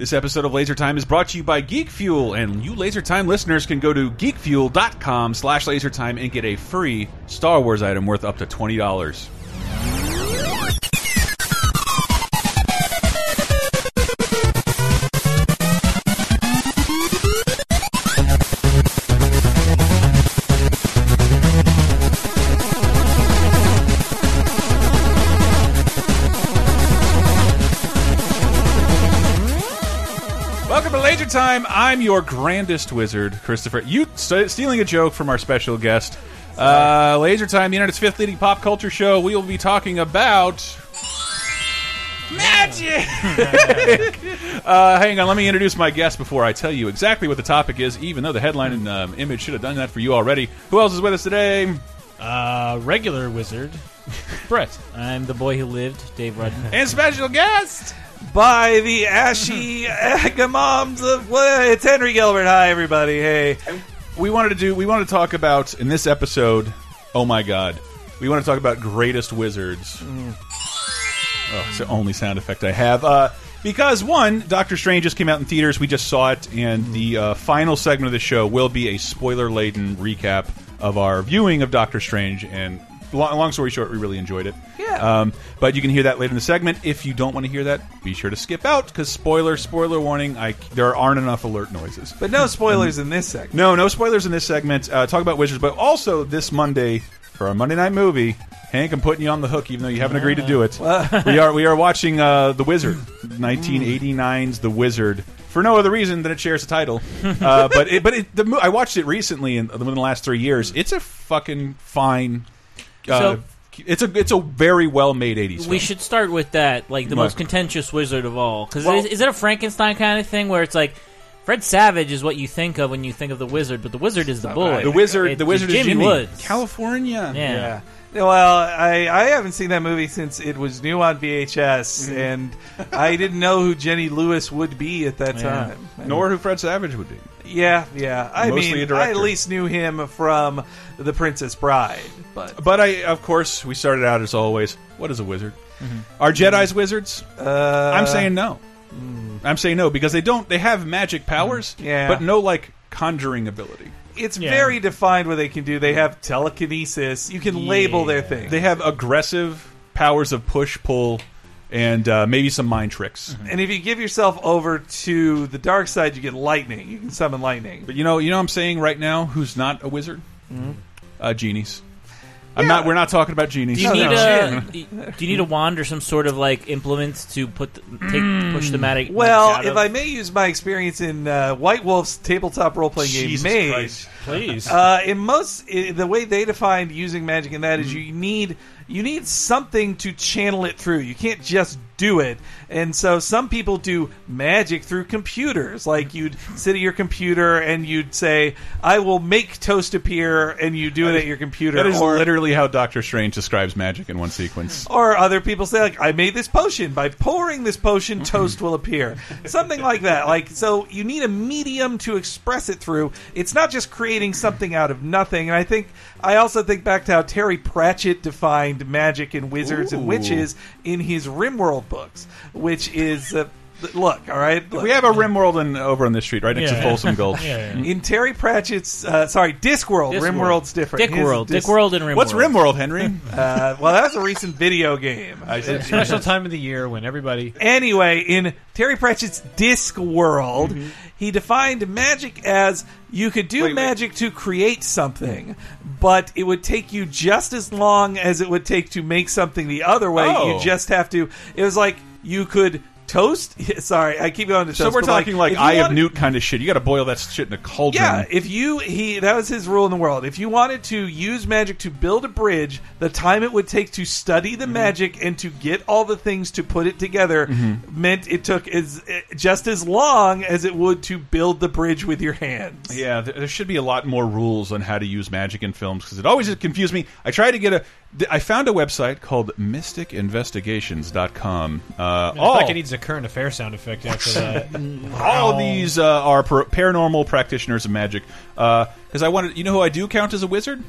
This episode of Laser Time is brought to you by Geek Fuel, and you Laser Time listeners can go to geekfuel.com slash lasertime and get a free Star Wars item worth up to $20. Time. I'm your grandest wizard, Christopher. You st stealing a joke from our special guest. Uh, Laser Time, the internet's fifth leading pop culture show. We will be talking about magic. uh, hang on, let me introduce my guest before I tell you exactly what the topic is. Even though the headline and um, image should have done that for you already. Who else is with us today? Uh, regular wizard, Brett. I'm the boy who lived, Dave Rudden. And special guest. by the ashy agamoms of well, it's Henry Gilbert. Hi, everybody. Hey, we wanted to do we wanted to talk about in this episode oh my god we want to talk about greatest wizards oh, it's the only sound effect i have uh, because one doctor strange just came out in theaters we just saw it and the uh, final segment of the show will be a spoiler laden recap of our viewing of doctor strange and long, long story short we really enjoyed it Yeah. um, but you can hear that later in the segment if you don't want to hear that be sure to skip out because spoiler spoiler warning I, there aren't enough alert noises but no spoilers in this segment. no, no spoilers in this segment. Uh, talk about Wizards, but also this Monday for our Monday night movie. Hank, I'm putting you on the hook, even though you haven't agreed to do it. we are we are watching uh, The Wizard, 1989's The Wizard, for no other reason than it shares a title. Uh, but it, but it, the, I watched it recently in, within the last three years. It's a fucking fine. Uh, So- it's a it's a very well made 80s. We should start with that, like the What? most contentious wizard of all. Because Well- is, is it a Frankenstein kind of thing where it's like Fred Savage is what you think of when you think of the wizard, but the wizard is the bully. the wizard. It- the wizard it's is Jimmy Jimmy. Woods. California. Yeah. Yeah. Well, I, I haven't seen that movie since it was new on VHS, Mm-hmm. and I didn't know who Jenny Lewis would be at that Yeah. time. Nor who Fred Savage would be. Yeah, yeah. I Mostly mean, I at least knew him from The Princess Bride, but But I, of course, we started out as always. What is a wizard? Are Jedi's wizards? uh, I'm saying no. I'm saying no because they don't. They have magic powers, Yeah. but no like conjuring ability. It's Yeah. very defined what they can do. They have telekinesis. You can label their Yeah. things. They have aggressive powers of push, pull, and uh, maybe some mind tricks. And if you give yourself over to the dark side, you get lightning. You can summon lightning. But you know, you know, what I'm saying right now, who's not a wizard? Uh, genies. I'm not. We're not talking about genies. Do you No, need no. a do you need a wand or some sort of like implement to put the, take push the magic? Well, out if of? I may use my experience in uh, White Wolf's tabletop role playing game Jesus Mage, Christ. Please. uh, in most i the way they defined using magic in that Mm-hmm. is you need you need something to channel it through. You can't just do it. And so some people do magic through computers. Like you'd sit at your computer and you'd say, "I will make toast appear," and you do it at your computer. That is or, literally how Doctor Strange describes magic in one sequence. Or other people say, like, I made this potion. By pouring this potion, toast will appear. Something like that. Like, so you need a medium to express it through. It's not just creating something out of nothing. And I think, I also think back to how Terry Pratchett defined magic and wizards and witches in his Rimworld books, which is, uh, look, all right? Look. We have a Rimworld in, over on this street, right next to Yeah. Folsom Gulch. yeah, yeah. in Terry Pratchett's, uh, sorry, Discworld. Discworld. Rimworld's different. Dick His World, Dis- Dick World, and Rimworld. What's Rimworld, Henry? Uh, well, that was a recent video game. I said, Special time of the year when everybody. Anyway, in Terry Pratchett's Disc World, Mm-hmm. He defined magic as you could do Wait, wait. magic to create something, but it would take you just as long as it would take to make something the other way. Oh. You just have to. It was like you could toast. Sorry, I keep going to toast. so we're talking like, you Eye of Newt kind of shit. You got to boil that shit in a cauldron. yeah, if you he that was his rule in the world. If you wanted to use magic to build a bridge, the time it would take to study the magic and to get all the things to put it together Mm-hmm. meant it took as just as long as it would to build the bridge with your hands. Yeah, there should be a lot more rules on how to use magic in films because it always confused me. I try to get a I found a website called mysticinvestigations.com. Uh, I feel all, like it needs a current affair sound effect after that. all these uh, are par paranormal practitioners of magic. Because I wanted, you know, who I do count as a wizard?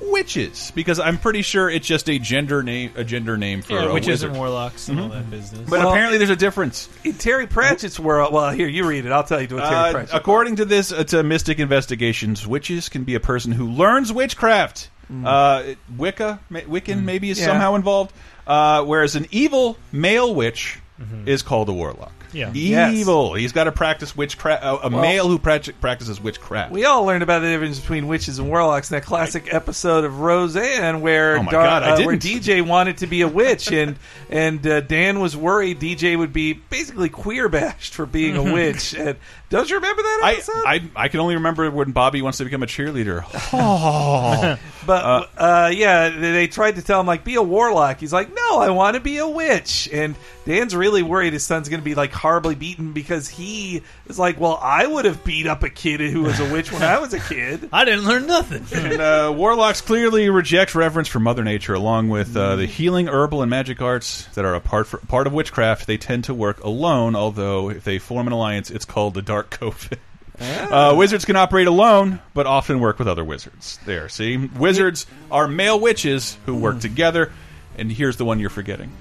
Witches, because I'm pretty sure it's just a gender name, a gender name for yeah, a witches wizard. and warlocks and all that business. But Well- apparently, there's a difference. In Terry Pratchett's world, well, here you read it. I'll tell you what Terry Uh, Pratchett. according to this, uh, to Mystic Investigations, witches can be a person who learns witchcraft. Uh, Wicca, ma- Wiccan, maybe is Yeah. somehow involved. Uh, whereas an evil male witch is called a warlock. Yeah. evil. He's got to practice witchcraft. A, a Well- male who prac- practices witchcraft. We all learned about the difference between witches and warlocks in that classic episode of Roseanne, where Oh my Dar- God, I uh, where didn't. DJ wanted to be a witch, and and uh, Dan was worried DJ would be basically queer bashed for being a witch. And don't you remember that I, episode? I I can only remember when Bobby wants to become a cheerleader. Oh. But uh, yeah, they, they tried to tell him like be a warlock. He's like, no, I want to be a witch. And Dan's really worried his son's going to be like horribly beaten because he is like, well, I would have beat up a kid who was a witch when I was a kid. I didn't learn nothing. and uh, warlocks clearly reject reverence for Mother Nature, along with uh, the healing, herbal, and magic arts that are a part for, part of witchcraft. They tend to work alone, although if they form an alliance, it's called the Dark Coven. Uh, wizards can operate alone, but often work with other wizards. There, see, wizards are male witches who work together. And here's the one you're forgetting: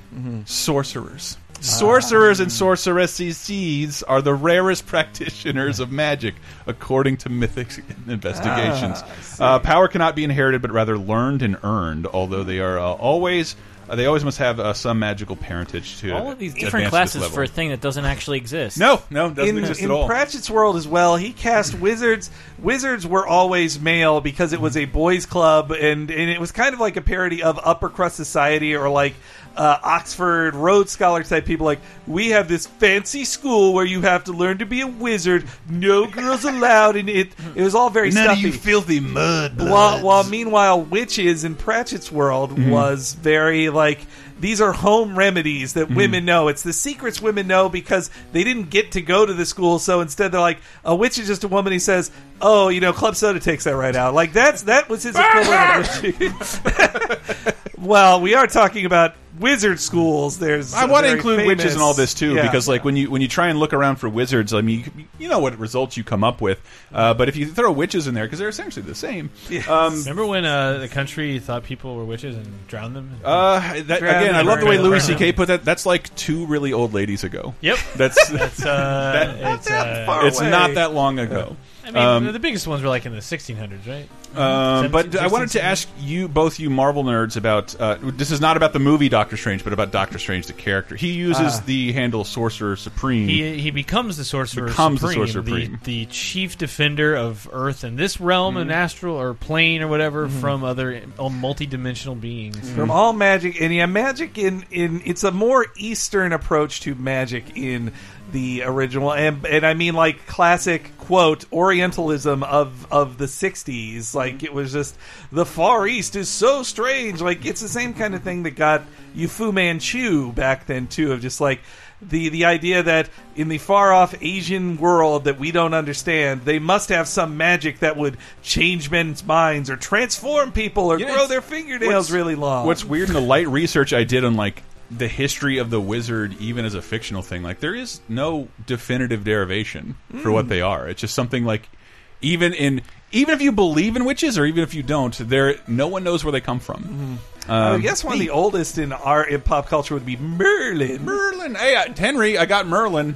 sorcerers. Sorcerers and sorceresses are the rarest practitioners of magic, according to Mystic investigations. uh, power cannot be inherited, but rather learned and earned. Although they are uh, always, uh, they always must have uh, some magical parentage to All of these different classes for a thing that doesn't actually exist. No, no, doesn't in, exist in at all. In Pratchett's world as well, he cast wizards. Wizards were always male because it was a boys' club, and, and it was kind of like a parody of upper crust society or like uh, Oxford Rhodes Scholar type people. Like we have this fancy school where you have to learn to be a wizard. No girls allowed, and it it was all very stuffy. filthy mud. while, while meanwhile, witches in Pratchett's world Mm-hmm. was very like these are home remedies Mm-hmm. that women know. It's the secrets women know because they didn't get to go to the school. So instead, they're like a witch is just a woman who says, "Oh, you know, club soda takes that right out." Like that's that was his equivalent. well, we are talking about wizard schools. There's I want to very include witches famous- in all this too, Yeah. because like when you when you try and look around for wizards, I mean, you, you know what results you come up with. Uh, but if you throw witches in there, because they're essentially the same. Um, Remember when uh, the country thought people were witches and drowned them? uh, that, Drown again, I love the way Louis them. C.K. put that. That's like two really old ladies ago. yep. That's That's uh, it's that uh, far. it's not that long ago. I mean, Um, the biggest ones were like in the 1600s, right? Um, but 17, I wanted to 16. ask you, both you Marvel nerds, about uh, this is not about the movie Doctor Strange, but about Doctor Strange, the character. He uses Ah. the handle Sorcerer Supreme. He he becomes the sorcerer Becomes the supreme, Sorcerer Supreme. The, the chief defender of Earth and this realm and astral or plane or whatever from other uh, multi-dimensional beings. from all magic and yeah magic in in it's a more eastern approach to magic in the original and and i mean like classic quote orientalism of of the 60s like mm-hmm. it was just the far east is so strange. Like it's the same kind of thing that got you fu manchu back then too of just like the the idea that in the far off Asian world that we don't understand, they must have some magic that would change men's minds or transform people or grow their fingernails really long. What's weird in the light research I did on like the history of the wizard, even as a fictional thing, like there is no definitive derivation for Hmm. what they are. It's just something like even in even if you believe in witches or even if you don't, there no one knows where they come from. I Um, guess one of the oldest in our in pop culture would be Merlin. Merlin. Hey, uh, Henry, I got Merlin.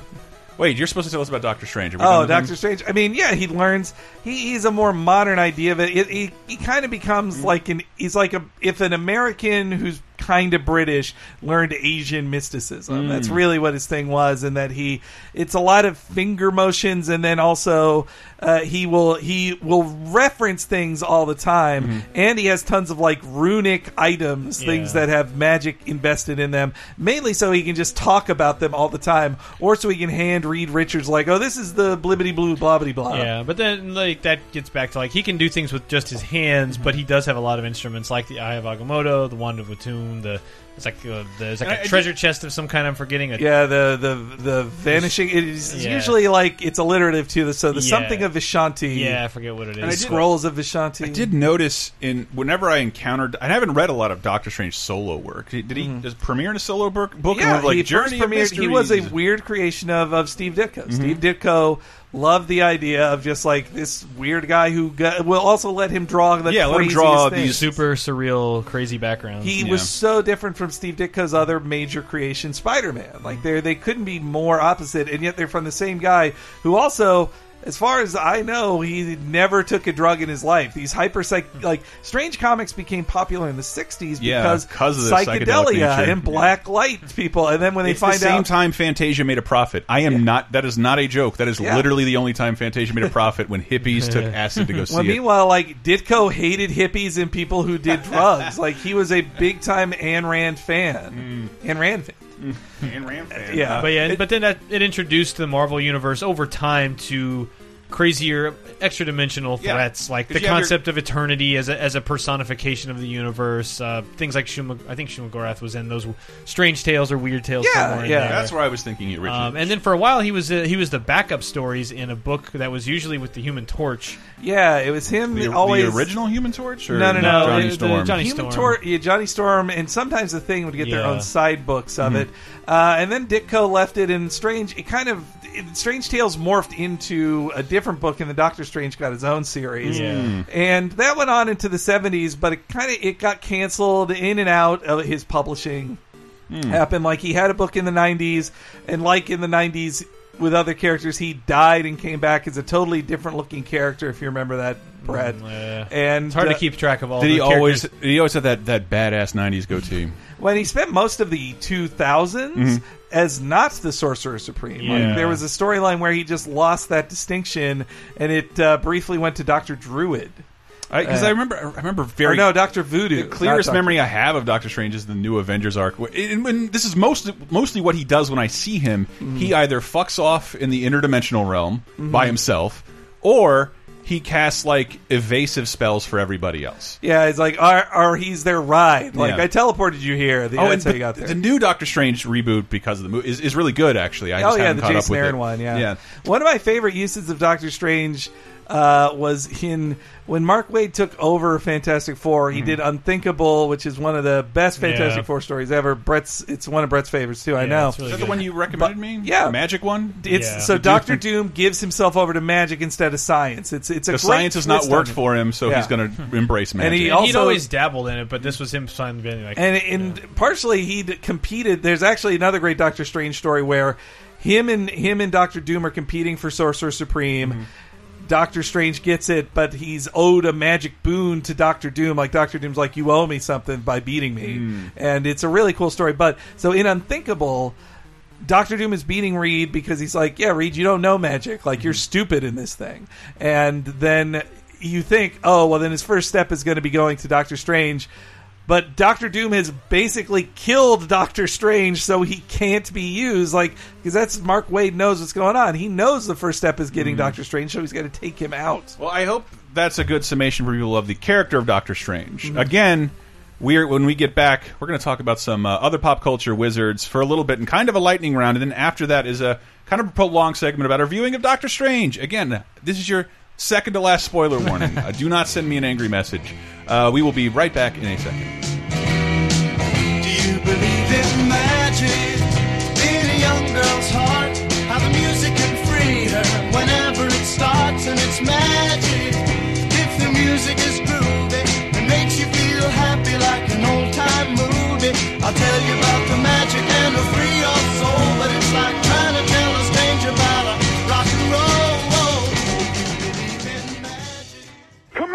Wait, you're supposed to tell us about Doctor Strange. Oh, Doctor? Strange. I mean, yeah, he learns. He, he's a more modern idea of it. it he he kind of becomes like an. He's like a if an American who's kind of British learned Asian mysticism. Mm. That's really what his thing was, and that he it's a lot of finger motions, and then also uh, he will he will reference things all the time, mm-hmm. and he has tons of like runic items, things that have magic invested in them, mainly so he can just talk about them all the time, or so he can hand Reed Richards like, oh, this is the blibbity blue blobbity blah. Yeah, but then like that gets back to like he can do things with just his hands, mm-hmm. but he does have a lot of instruments like the Eye of Agamotto, the Wand of Watoomb, the It's like uh, there's like And a I- I treasure chest of some kind. I'm forgetting. A, Yeah, the the the vanishing. It is Yeah. usually like it's alliterative to the so the Yeah. something of Vishanti. yeah, I forget what it is. I is. did- scrolls of Vishanti. I did notice in whenever I encountered, I haven't read a lot of Doctor Strange solo work. Did, did he does premiere in a solo book? book. Yeah, have, like he Journey first of premiered. He was a weird creation of of Steve Ditko. Mm-hmm. Steve Ditko loved the idea of just like this weird guy who got, will also let him draw the Yeah, let him draw things. these super surreal, crazy backgrounds. He Yeah. was so different from Steve Ditko's other major creation, Spider-Man. Like mm-hmm. they they couldn't be more opposite, and yet they're from the same guy who also. As far as I know, he never took a drug in his life. These hyper psych hmm. like strange comics became popular in the '60s Yeah, because 'cause of psychedelia nature. and black light people. And then when they It's find the same out, time Fantasia made a profit. I am not. That is not a joke. That is Yeah. literally the only time Fantasia made a profit when hippies took acid to go see Well, it. meanwhile, like Ditko hated hippies and people who did drugs. like he was a big time Ayn Rand fan. Hmm. Ayn Rand fan. And Ram fan. Yeah. But yeah, but then that it introduced the Marvel universe over time to crazier, extra dimensional Yeah. threats, like 'Cause the you have your- concept of eternity as a, as a personification of the universe. Uh, things like Shuma, I think Shuma Gorath was in those strange tales or weird tales. Yeah, somewhere in yeah. there. that's where I was thinking originally. Um, and then for a while, he was uh, he was the backup stories in a book that was usually with the Human Torch. Yeah, it was him. the, always the original Human Torch, or No, no, no, Johnny the- the Storm. Johnny- Human Storm. Tor- yeah, Johnny Storm, and sometimes the Thing would get their Yeah. own side books Mm-hmm. of it. Uh, and then Ditko left it, and Strange, it kind of, it, Strange Tales morphed into a different book, and the Doctor Strange got his own series. Yeah. Mm. And that went on into the 70s, but it kind of, it got canceled in and out of his publishing. Hmm. Happened like he had a book in the 90s, and like in the 90s with other characters, he died and came back as a totally different looking character, if you remember that, Brett. Yeah. And It's hard uh, to keep track of all. Did the he always? characters. Did he always have that that badass '90s goatee? when he spent most of the 2000s Mm-hmm. As not the Sorcerer Supreme. Like, there was a storyline where he just lost that distinction, and it uh, briefly went to Doctor Druid. Because Uh, I remember, I remember very no, Doctor Voodoo. The clearest memory I have of Doctor Strange is the new Avengers arc. And when this is mostly mostly what he does when I see him. Mm-hmm. He either fucks off in the interdimensional realm by himself, or he casts like evasive spells for everybody else. Yeah, it's like, or, or he's their ride. Like, Yeah. I teleported you here. The, Oh, that's and how you got there. the new Doctor Strange reboot because of the movie is, is really good. Actually, I Oh just yeah, haven't the caught Jason up with Aaron it. one. Yeah. yeah. One of my favorite uses of Doctor Strange uh, was in when Mark Waid took over Fantastic Four. He Mm-hmm. did Unthinkable, which is one of the best Fantastic Yeah. Four stories ever. Brett's it's one of Brett's favorites too. I know. it's really Is that the good. one you recommended me? yeah. the magic one. It's Yeah. so The Doctor Doom- Doom gives himself over to magic instead of science. It's it's a The great science has not twist on worked it. for him, so Yeah. he's going to embrace magic. And he also he'd always dabbled in it, but this was him finally being like. and and partially he competed. There's actually another great Doctor Strange story where him and him and Doctor Doom are competing for Sorcerer Supreme. Doctor Strange gets it, but he's owed a magic boon to Doctor Doom. Like Doctor Doom's like, "You owe me something by beating me," Mm. and it's a really cool story. But so in Unthinkable, Doctor Doom is beating Reed because he's like, "Yeah, Reed, you don't know magic. Like you're stupid in this thing." And then you think, "Oh, well, then his first step is going to be going to Doctor Strange." But Doctor Doom has basically killed Doctor Strange, so he can't be used. Like because that's Mark Waid knows what's going on. He knows the first step is getting Doctor Strange, so he's got to take him out. Well, I hope that's a good summation for people of the character of Doctor Strange. Mm-hmm. Again, we're when we get back, we're going to talk about some uh, other pop culture wizards for a little bit and kind of a lightning round, and then after that is a kind of a prolonged segment about our viewing of Doctor Strange. Again, this is your second to last spoiler warning. uh, do not send me an angry message. Uh, we will be right back in a second. Do you believe in magic? In a young girl's heart, how the music can free her whenever it starts, and it's magic. If the music is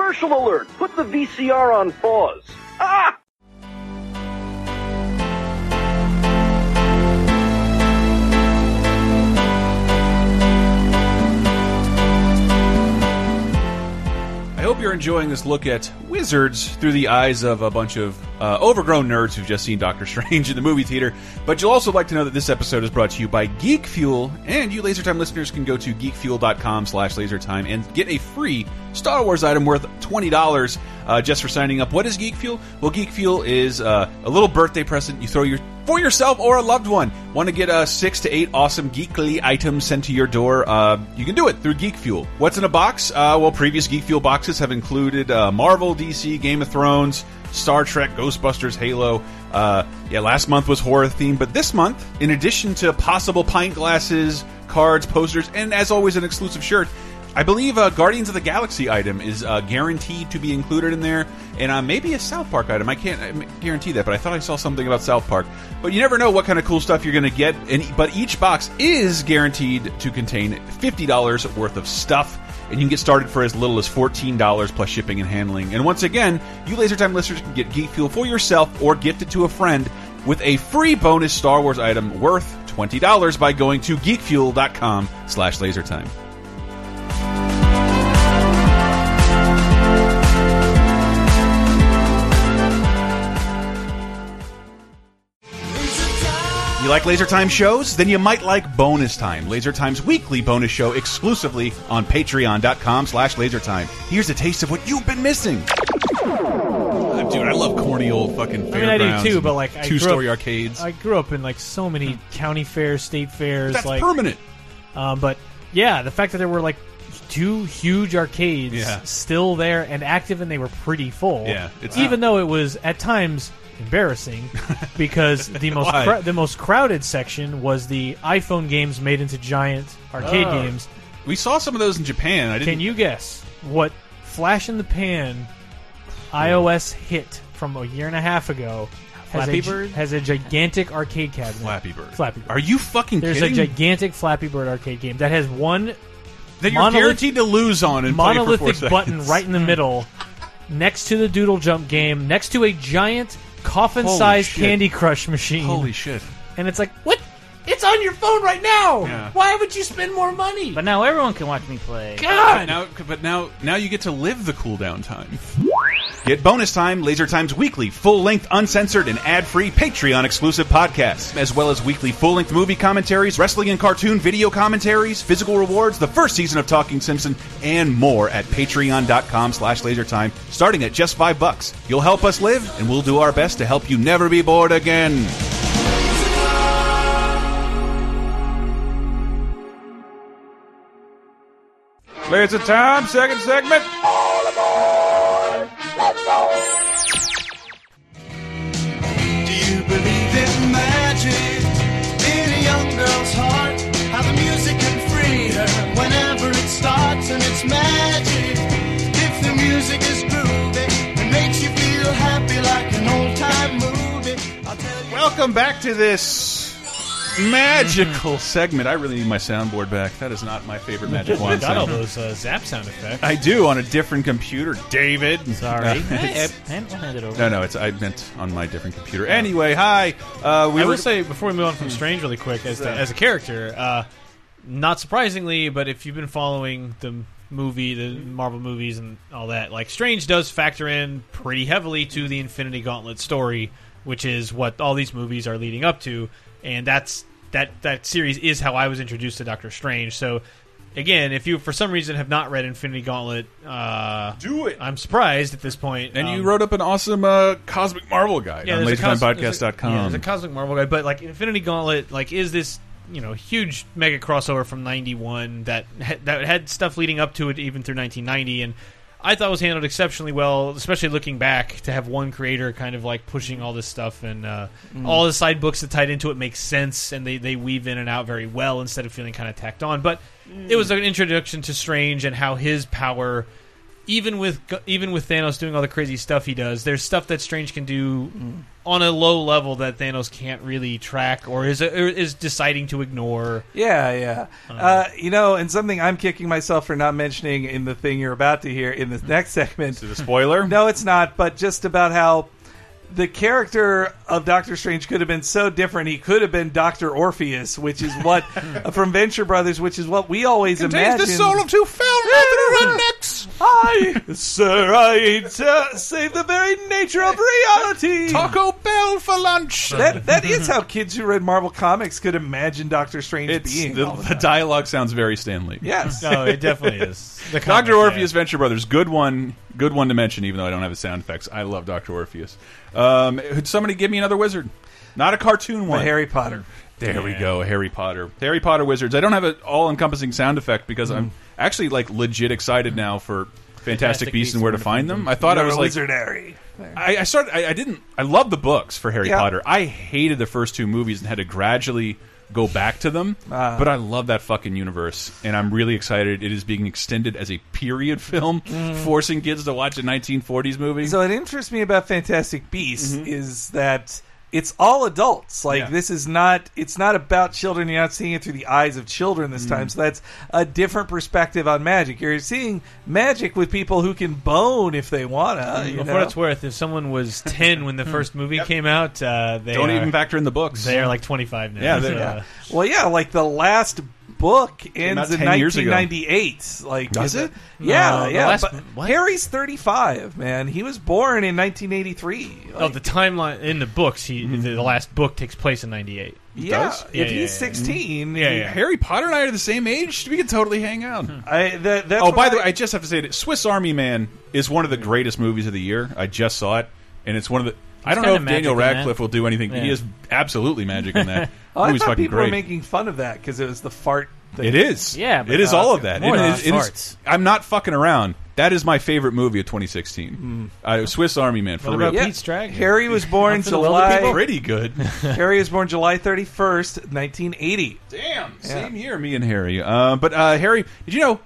Commercial alert! Put the VCR on pause. Ah! I hope you're enjoying this look at wizards through the eyes of a bunch of uh, overgrown nerds who've just seen Doctor Strange in the movie theater. But you'll also like to know that this episode is brought to you by Geek Fuel, and you LaserTime listeners can go to geekfuel.com slash lasertime and get a free Star Wars item worth twenty dollars uh, just for signing up. What is Geek Fuel? Well, Geek Fuel is uh, a little birthday present you throw your for yourself or a loved one. Want to get uh, six to eight awesome geekly items sent to your door? Uh, you can do it through Geek Fuel. What's in a box? Uh, well, previous Geek Fuel boxes have included uh, Marvel, DC, Game of Thrones, Star Trek, Ghostbusters, Halo. Uh, yeah, last month was horror themed, but this month, in addition to possible pint glasses, cards, posters, and as always, an exclusive shirt. I believe a Guardians of the Galaxy item is uh, guaranteed to be included in there, and uh, maybe a South Park item. I can't uh, guarantee that, but I thought I saw something about South Park. But you never know what kind of cool stuff you're going to get. And but each box is guaranteed to contain fifty dollars worth of stuff, and you can get started for as little as fourteen dollars plus shipping and handling. And once again, you Laser Time listeners can get Geek Fuel for yourself or gift it to a friend with a free bonus Star Wars item worth twenty dollars by going to geekfuel.com/lasertime. You like Laser Time shows? Then you might like Bonus Time, Laser Time's weekly bonus show exclusively on patreon.com slash lasertime. Here's a taste of what you've been missing. Uh, Dude, I love corny old fucking I mean, I do fairgrounds too, but like I grew two-story up- arcades. I grew up in like so many county fairs, state fairs, That's like permanent. Um, but yeah, the fact that there were like two huge arcades Yeah. still there and active, and they were pretty full. Yeah, it's- even though it was at times embarrassing because the most Why? the most crowded section was the iPhone games made into giant arcade Oh. games. We saw some of those in Japan. I didn't. Can you guess what flash in the pan iOS hit from a year and a half ago? Has Flappy a, gi- Bird? has a gigantic arcade cabinet. Flappy Bird. Flappy Bird. Are you fucking There's kidding? a gigantic Flappy Bird arcade game that has one that you're monolith- guaranteed to lose on and play for four monolithic seconds. button right in the middle, next to the Doodle Jump game, next to a giant coffin-sized shit. Candy Crush machine. Holy shit! and it's like, what? It's on your phone right now. Yeah. Why would you spend more money? But now everyone can watch me play. God. Now, but now, now you get to live the cooldown time. Get bonus time, Laser Time's weekly, full-length, uncensored, and ad-free Patreon-exclusive podcasts, as well as weekly full-length movie commentaries, wrestling and cartoon video commentaries, physical rewards, the first season of Talking Simpson, and more at patreon.com slash lasertime, starting at just five bucks. You'll help us live, and we'll do our best to help you never be bored again. Laser Time, second segment. All aboard. Do you believe in magic in a young girl's heart? How the music can free her whenever it starts, and it's magic. If the music is groovy and makes you feel happy like an old time movie, I'll tell you. Welcome back to this magical segment. I really need my soundboard back. That is not my favorite Magic Wand Got all sound. those uh, zap sound effects. I do on a different computer, David. Sorry. Uh, it's- hand, we'll hand it over. no, no, it's I meant on my different computer. Anyway, hi. Uh, we I were will say before we move on from Strange really quick as as a character, uh, not surprisingly, but if you've been following the movie, the Marvel movies and all that, like Strange does factor in pretty heavily to the Infinity Gauntlet story, which is what all these movies are leading up to, and that's that that series is how I was introduced to Doctor Strange. So. Again, if you for some reason have not read Infinity Gauntlet, uh, Do it. I'm surprised at this point. and you Um, wrote up an awesome uh, cosmic Marvel guide on there's a cos- there's a- lasertimepodcast.com. Yeah, there's a Cosmic Marvel guy, but like Infinity Gauntlet, like is this you know huge mega crossover from '91 that ha- that had stuff leading up to it even through 1990, and I thought was handled exceptionally well, especially looking back to have one creator kind of like pushing all this stuff and uh, all the side books that tied into it make sense and they they weave in and out very well instead of feeling kind of tacked on. But it was an introduction to Strange and how his power even with even with Thanos doing all the crazy stuff he does, there's stuff that Strange can do on a low level that Thanos can't really track or is or is deciding to ignore. Yeah, yeah. Uh, you know, and something I'm kicking myself for not mentioning in the thing you're about to hear in the next segment. the spoiler? No, it's not, but just about how the character of Doctor Strange could have been so different. He could have been Doctor Orpheus, which is what from Venture Brothers, which is what we always imagine. the soul of two foul rednecks. Bells. I, sir, I uh, save the very nature of reality. Taco Bell for lunch. That that is how kids who read Marvel comics could imagine Doctor Strange It's being. the, the the dialogue sounds very Stan Lee. yes. No, it definitely is. The comic, Doctor yeah. Orpheus Venture Brothers, good one, good one to mention. Even though I don't have the sound effects, I love Doctor Orpheus. Um, could somebody give me another wizard? Not a cartoon The one. Harry Potter. There we go, Harry Potter. Harry Potter wizards. I don't have an all-encompassing sound effect because I'm Mm. actually like legit excited now for Fantastic, Fantastic Beasts and Where to Find them. I thought I You're was a like, wizard Harry. I, I started. I, I didn't. I love the books for Harry Yeah. Potter. I hated the first two movies and had to gradually go back to them. Ah. but I love that fucking universe, and I'm really excited. It is being extended as a period film, forcing kids to watch a 1940s movie. Mm. So what interests me about Fantastic Beasts is that it's all adults. Like Yeah. this is not it's not about children. You're not seeing it through the eyes of children this time. So that's a different perspective on magic. You're seeing magic with people who can bone if they wanna. You Well, know? for what it's worth, if someone was 10 when the first movie came out, uh, they don't are, even factor in the books. They are like 25 now. Yeah, so, they- uh, Well, yeah, like the last book ends in 10 ago. 1998. Like, Does is it? Yeah, No, yeah. last- but what? Harry's 35, man. He was born in 1983. Oh, the timeline in the books. He the, the last book takes place in '98. yeah, does? if Yeah, he's yeah, yeah. 16, mm-hmm. Yeah, yeah. Harry Potter and I are the same age. We could totally hang out. Hmm. I, that, that's Oh, what by the way, I just have to say that Swiss Army Man is one of the greatest movies of the year. I just saw it, and it's one of the. I don't know if Daniel magic in that. Radcliffe will do anything. He is absolutely magic in that. Oh, I movie's thought people great. were making fun of that because it was the fart. Thing. It is. Yeah, but, it is uh, all of that. more It than is- it is- I'm not fucking around. That is my favorite movie of 2016. Uh, Swiss Army Man for What real. about Yeah, Pete's Dragon? Harry was born For the wealthy July. Pretty good. Harry was born July 31st, 1980. Damn. Same year, me and Harry. Uh, but uh, Harry, did you know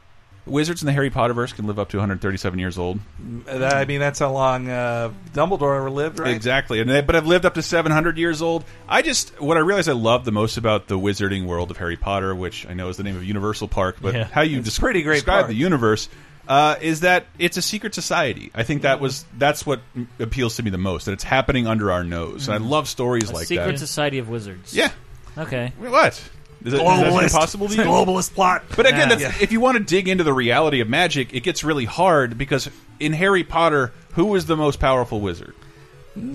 wizards in the Harry Potterverse can live up to 137 years old? That- I mean, that's how long uh, Dumbledore lived, right? Exactly, and they, but I've lived up to 700 years old. I just what I realize I love the most about the wizarding world of Harry Potter, which I know is the name of Universal Park, but Yeah. how you des- pretty great describe park. the universe uh, is that it's a secret society. I think that was that's what appeals to me the most. That it's happening under our nose, and I love stories A like secret that. society of wizards. yeah, Okay. what? Is, it, is that impossible to you? globalist plot. But again, Nah. that's, if you want to dig into the reality of magic, it gets really hard because in Harry Potter, who was the most powerful wizard?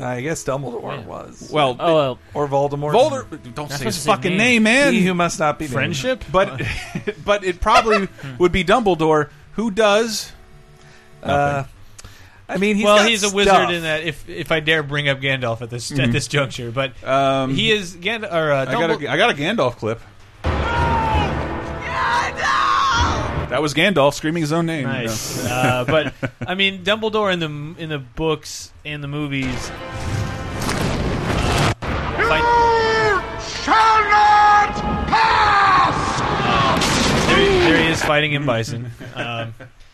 I guess Dumbledore was. Well, Oh well. or Voldemort. Voldemort. Don't say his fucking name. name, man. He who must not be named. Friendship? but but it probably would be Dumbledore, who does. Uh, I mean, he's well, got he's a wizard in that. If if I dare bring up Gandalf at this at this juncture, but Um, he is Gandalf. Or uh, I got a, I got a Gandalf clip. That was Gandalf screaming his own name. Nice, you know. uh, but I mean Dumbledore in the in the books and the movies. uh, fight- there, there he is fighting in Bison, um,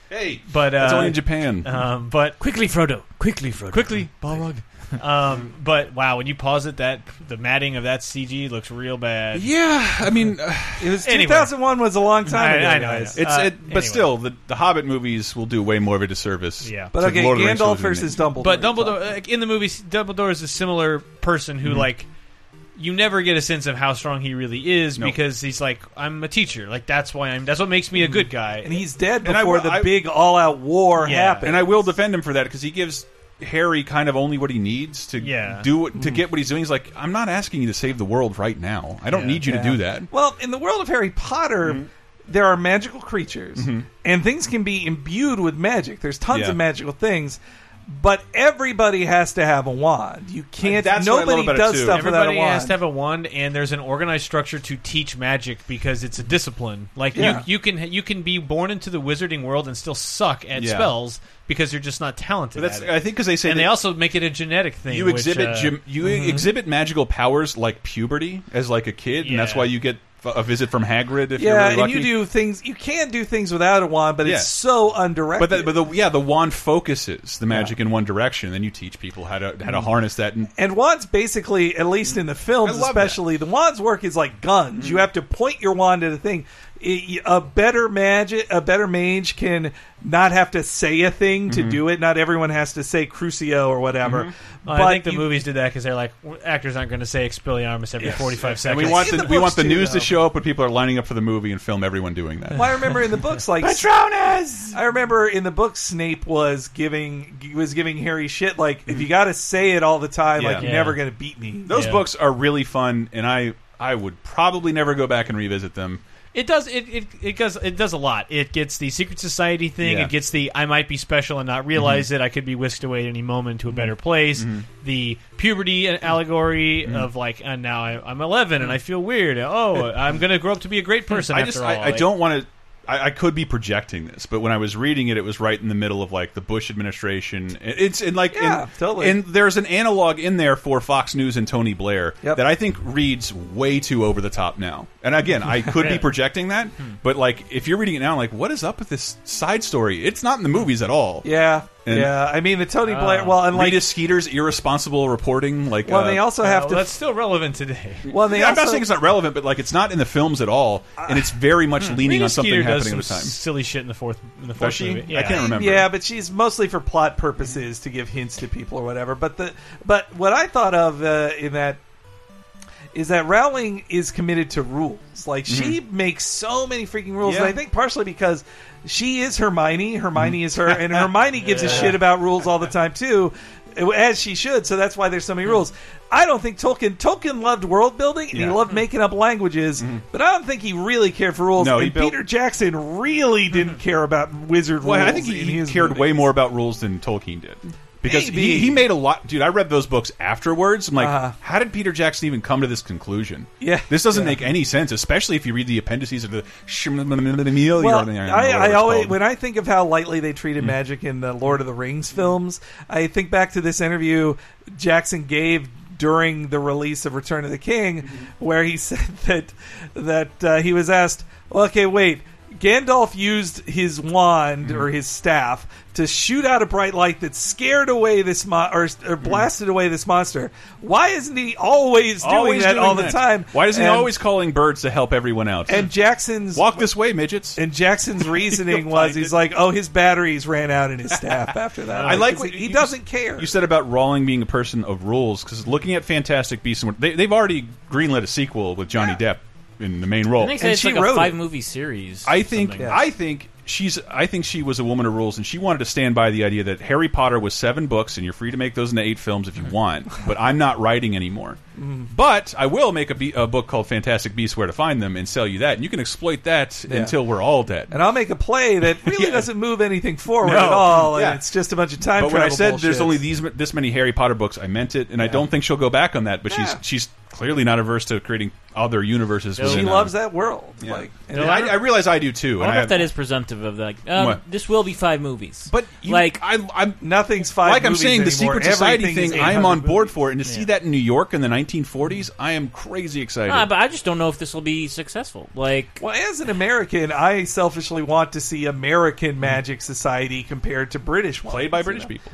Hey, but uh, that's only in Japan. Um, but Quickly, Frodo. Quickly, Frodo. quickly, Balrog. Um, but wow, when you pause it, that the matting of that CG looks real bad. yeah, I mean, uh, It was Anyway. 2001 was a long time I- ago, I know, I know. it's Uh, it, but anyway. still, the, the Hobbit movies will do way more of a disservice. Yeah. But to okay, Lord of the Rings Gandalf versus Dumbledore. But Dumbledore, like, in the movies, Dumbledore is a similar person who, like, you never get a sense of how strong he really is No. because he's like, I'm a teacher. Like that's why I'm. That's what makes me a good guy. and he's dead And I before will- the I- big all-out war Yeah. happened. and I will defend him for that because he gives Harry kind of only what he needs to Yeah. do to get what he's doing. He's like, I'm not asking you to save the world right now. I don't Yeah. need you Yeah. to do that. Well, in the world of Harry Potter, Mm-hmm. there are magical creatures, and things can be imbued with magic. There's tons Yeah. of magical things, but everybody has to have a wand. You can't. That's what I love nobody about it, does too. stuff without a Everybody wand. has to have a wand, and there's an organized structure to teach magic because it's a discipline. Like Yeah. you, you can you can be born into the wizarding world and still suck at Yeah. spells because you're just not talented. But that's at it. I think because they say and that they also make it a genetic thing. you which, exhibit uh, gym, you exhibit magical powers like puberty as like a kid, and that's Yeah. why you get f- a visit from Hagrid if you're yeah, really and you do things. You can do things without a wand, but Yeah. it's so undirected. But, the, but the yeah, the wand focuses the magic in one direction, and then you teach people how to how to mm-hmm. harness that. And And wands basically, at least in the mm. films, I love especially, the wands work is like guns. You mm. have to point your wand at a thing. A better magic, a better mage can not have to say a thing to mm-hmm. do it. Not everyone has to say Crucio or whatever. Mm-hmm. Well, I think the you, movies did that because they're like actors aren't going to say Expelliarmus every yes. 45 seconds. And we want the, the we want the news to show up, but people are lining up for the movie and film everyone doing that. Well, I remember in the books like Patronus. I remember in the books, Snape was giving was giving Harry shit like if you got to say it all the time, yeah. like you're yeah. never going to beat me. Those yeah. books are really fun, and I I would probably never go back and revisit them. It does it, it it does it does a lot. It gets the secret society thing. Yeah. It gets the I might be special and not realize mm-hmm. it. I could be whisked away at any moment to a mm-hmm. better place. Mm-hmm. The puberty allegory mm-hmm. of like, and now I, am 11 and I mm-hmm. feel weird. Oh, I'm gonna grow up to be a great mm-hmm. person. I just I, I, don't want to I, I, could be projecting this, but when I was reading it, it was right in the middle of like the Bush administration. It's in like yeah, and, totally. And there's an analog in there for Fox News and Tony Blair yep. that I think reads way too over the top now. And again, I could yeah. be projecting that, hmm. but like if you're reading it now, I'm like what is up with this side story? It's not in the movies at all. Yeah, and yeah, I mean the Tony Blair. Uh, well, and like Rita Skeeter's irresponsible reporting, like well, uh, they also have uh, to. That's still relevant today. Well, they yeah, also, I'm not saying it's not relevant, but like it's not in the films at all, and it's very much uh, leaning Rita on something Skeeter happening at the time. Silly shit in the fourth. In the fourth movie. Yeah. I can't remember. Yeah, but she's mostly for plot purposes to give hints to people or whatever. But the but what I thought of uh, in that is that Rowling is committed to rules. Like she mm-hmm. makes so many freaking rules. Yeah. And I think partially because she is Hermione, Hermione is her, and mm-hmm. Hermione gives yeah. a shit about rules all the time too, as she should. So that's why there's so many mm-hmm. rules. I don't think Tolkien Tolkien loved world building and yeah. he loved making up languages, mm-hmm. but I don't think he really cared for rules. No, and built... Peter Jackson really didn't care about wizard well, rules. I think he, he cared movies. way more about rules than Tolkien did because he, he, made a lot. Dude, I read those books afterwards. I'm like, uh, how did Peter Jackson even come to this conclusion? Yeah, this doesn't yeah. make any sense, especially if you read the appendices of the. Well, I, I, I always when I think of how lightly they treated hmm. magic in the Lord of the Rings films, I think back to this interview Jackson gave during the release of Return of the King, mm-hmm. where he said that that uh, he was asked, "Okay, wait." Gandalf used his wand or mm-hmm. his staff to shoot out a bright light that scared away this mo- or, or mm. blasted away this monster. Why isn't he always doing Always that doing all the time? Why isn't he always calling birds to help everyone out? And Jackson's walk this way, midgets. and Jackson's reasoning was he's it. like, oh, his batteries ran out in his staff after that. I like what he, he you- doesn't care. You said about Rowling being a person of rules because looking at Fantastic Beasts, and they, they've already greenlit a sequel with Johnny Depp in the main role. I think And it's she like a wrote it. five movie series. I think something. I think she's I think she was a woman of rules and she wanted to stand by the idea that Harry Potter was seven books and you're free to make those into eight films if you want, but I'm not writing anymore. But I will make a, be a book called Fantastic Beasts: Where to Find Them and sell you that, and you can exploit that Yeah. until we're all dead. and I'll make a play that really Yeah. doesn't move anything forward No. at all, and Yeah. it's just a bunch of time but when I travel said there's bullshit. only these this many Harry Potter books, I meant it, and I don't think she'll go back on that. But Yeah. she's she's clearly not averse to creating other universes. she within, uh, loves that world. Yeah. Like, and And I, I realize I do too. I and wonder I if that is presumptive of like um, What? this will be five movies. But you, like I, I'm nothing's five. like I'm movies saying, the anymore. secret society Everything is thing. I am 800 on board movies. for it, and to see that in New York in the 1940s, I am crazy excited. Ah, but I just don't know if this will be successful. Like Well, as an American, I selfishly want to see American Magic Society compared to British ones. Played by you British know? people.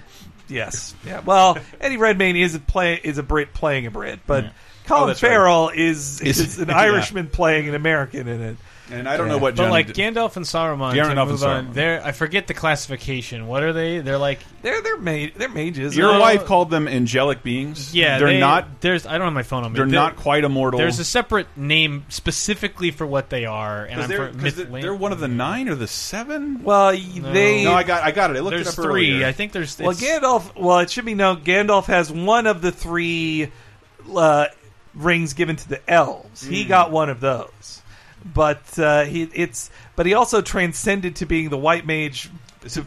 Yes. Yeah. Well, Eddie Redmayne is a play is a Brit playing a Brit, but Colin Oh, that's right. Farrell is Is- is an yeah. Irishman playing an American in it. And I don't know Yeah. what But Johnny like did. Gandalf and Saruman, Gandalf to and move on, Saruman. they're I forget the classification. What are they? They're like They're they're ma- they're mages. Your No. wife called them angelic beings. yeah, they're they- not. There's I don't have my phone on me. They're There- not quite immortal. There's a separate name specifically for what they are, and I'm they're, for 'cause myth- they're, they're one of the nine or the seven. Well, y- they No, I got I got it. I looked There's it up three. earlier. I think there's. well Gandalf. Well, it should be known Gandalf has one of the three uh, rings given to the elves. He Mm. got one of those, but uh, he it's but he also transcended to being the white mage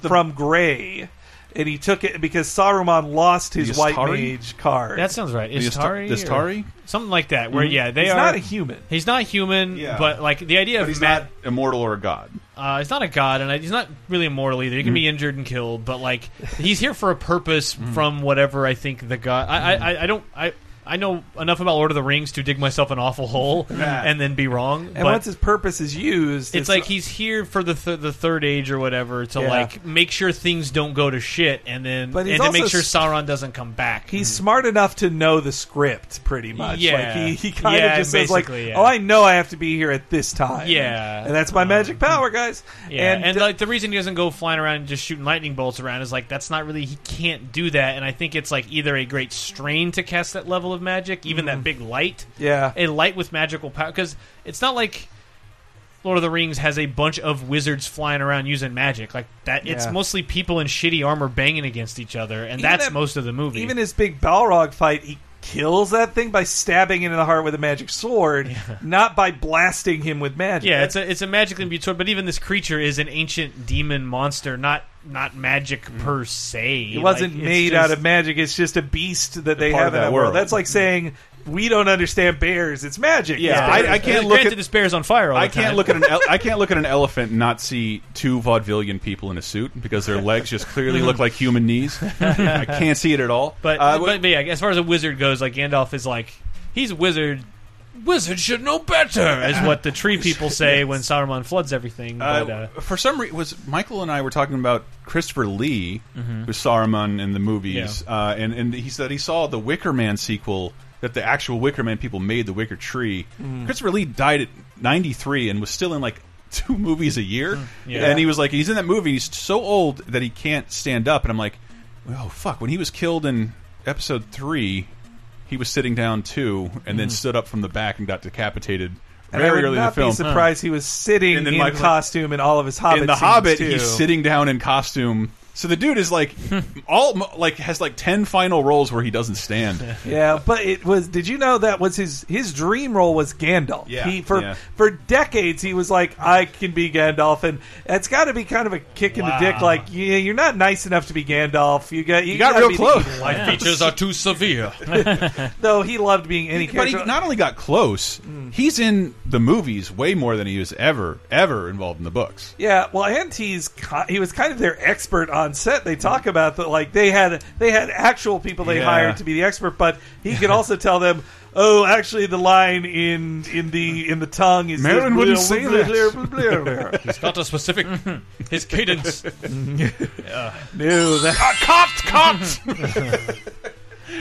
from Gray. And he took it because Saruman lost his white Istari? mage card. That sounds right. The Is Ista- Tari? the Istari? Something like that. Where yeah, they He's are. not a human. He's not human, Yeah. but like the idea but of he's Matt, not immortal or a god. uh, he's not a god, and he's not really immortal either. He can be injured and killed, but like he's here for a purpose from whatever I think the god. I, I, I, I don't. I. I know enough about Lord of the Rings to dig myself an awful hole and then be wrong. And but once his purpose is used, it's like he's here for the th- the third age or whatever to Yeah. like make sure things don't go to shit, and then But and to make sure Sauron doesn't come back. he's smart enough to know the script pretty much. Yeah. like he, he kind Yeah, of just says like, yeah. "Oh, I know I have to be here at this time." Yeah. and that's my magic power, guys. Yeah, and, and, uh, like the reason he doesn't go flying around and just shooting lightning bolts around is like that's not really he can't do that, and I think it's like either a great strain to cast that level of magic, even that big light, Mm. yeah, a light with magical power, because it's not like Lord of the Rings has a bunch of wizards flying around using magic like that. It's Yeah. mostly people in shitty armor banging against each other, and Even that's that- most of the movie. even his big Balrog fight, he kills that thing by stabbing it in the heart with a magic sword, not by blasting him with magic. yeah, it's a it's a magically imbued sword, but even this creature is an ancient demon monster, not not magic per se. Mm. It wasn't Like, made just- out of magic. It's just a beast that they have in that world. world. That's like saying we don't understand bears. It's magic. Yeah, It's I- bears. I can't Granted, look at- this bear's on fire. All I the can't time. look at an ele- I can't look at an elephant and not see two vaudevillian people in a suit because their legs just clearly look like human knees. I can't see it at all. But, Uh, but, but yeah, as far as a wizard goes, like Gandalf is like he's a wizard. Wizards should know better, is what the tree people say when Saruman floods everything. But, uh, Uh, for some reason, was Michael and I were talking about Christopher Lee, who's Saruman in the movies, uh, and and he said he saw the Wicker Man sequel that the actual Wicker Man people made the Wicker Tree. Mm. Christopher Lee died at ninety three and was still in like two movies a year, mm. Yeah. and he was like he's in that movie. He's so old that he can't stand up, and I'm like, oh fuck! When he was killed in Episode three. He was sitting down too, and then mm. stood up from the back and got decapitated And very I would early in the not film. be surprised he was sitting in Michael- costume in all of his Hobbit in the Hobbit, too. he's sitting down in costume. So the dude is like, hmm. all like has like ten final roles where he doesn't stand. Yeah, but it was. Did you know that was his his dream role was Gandalf? Yeah, he for yeah. for decades he was like, I can be Gandalf, and it's got to be kind of a kick in the dick. Like, yeah, you're not nice enough to be Gandalf. You got you, got gotta real close. evil my one. features are too severe. Though he loved being any But he not only got close, hmm. he's in the movies way more than he was ever ever involved in the books. Yeah, well, and he's he was kind of their expert on set. They talk about that, like they had they had actual people they Yeah. hired to be the expert, but he could also tell them, "Oh, actually, the line in in the in the tongue is Marilyn wouldn't blah, say blah, that. blah, blah, blah, blah." He's got a specific his cadence. No, that, ah, Cops, cops.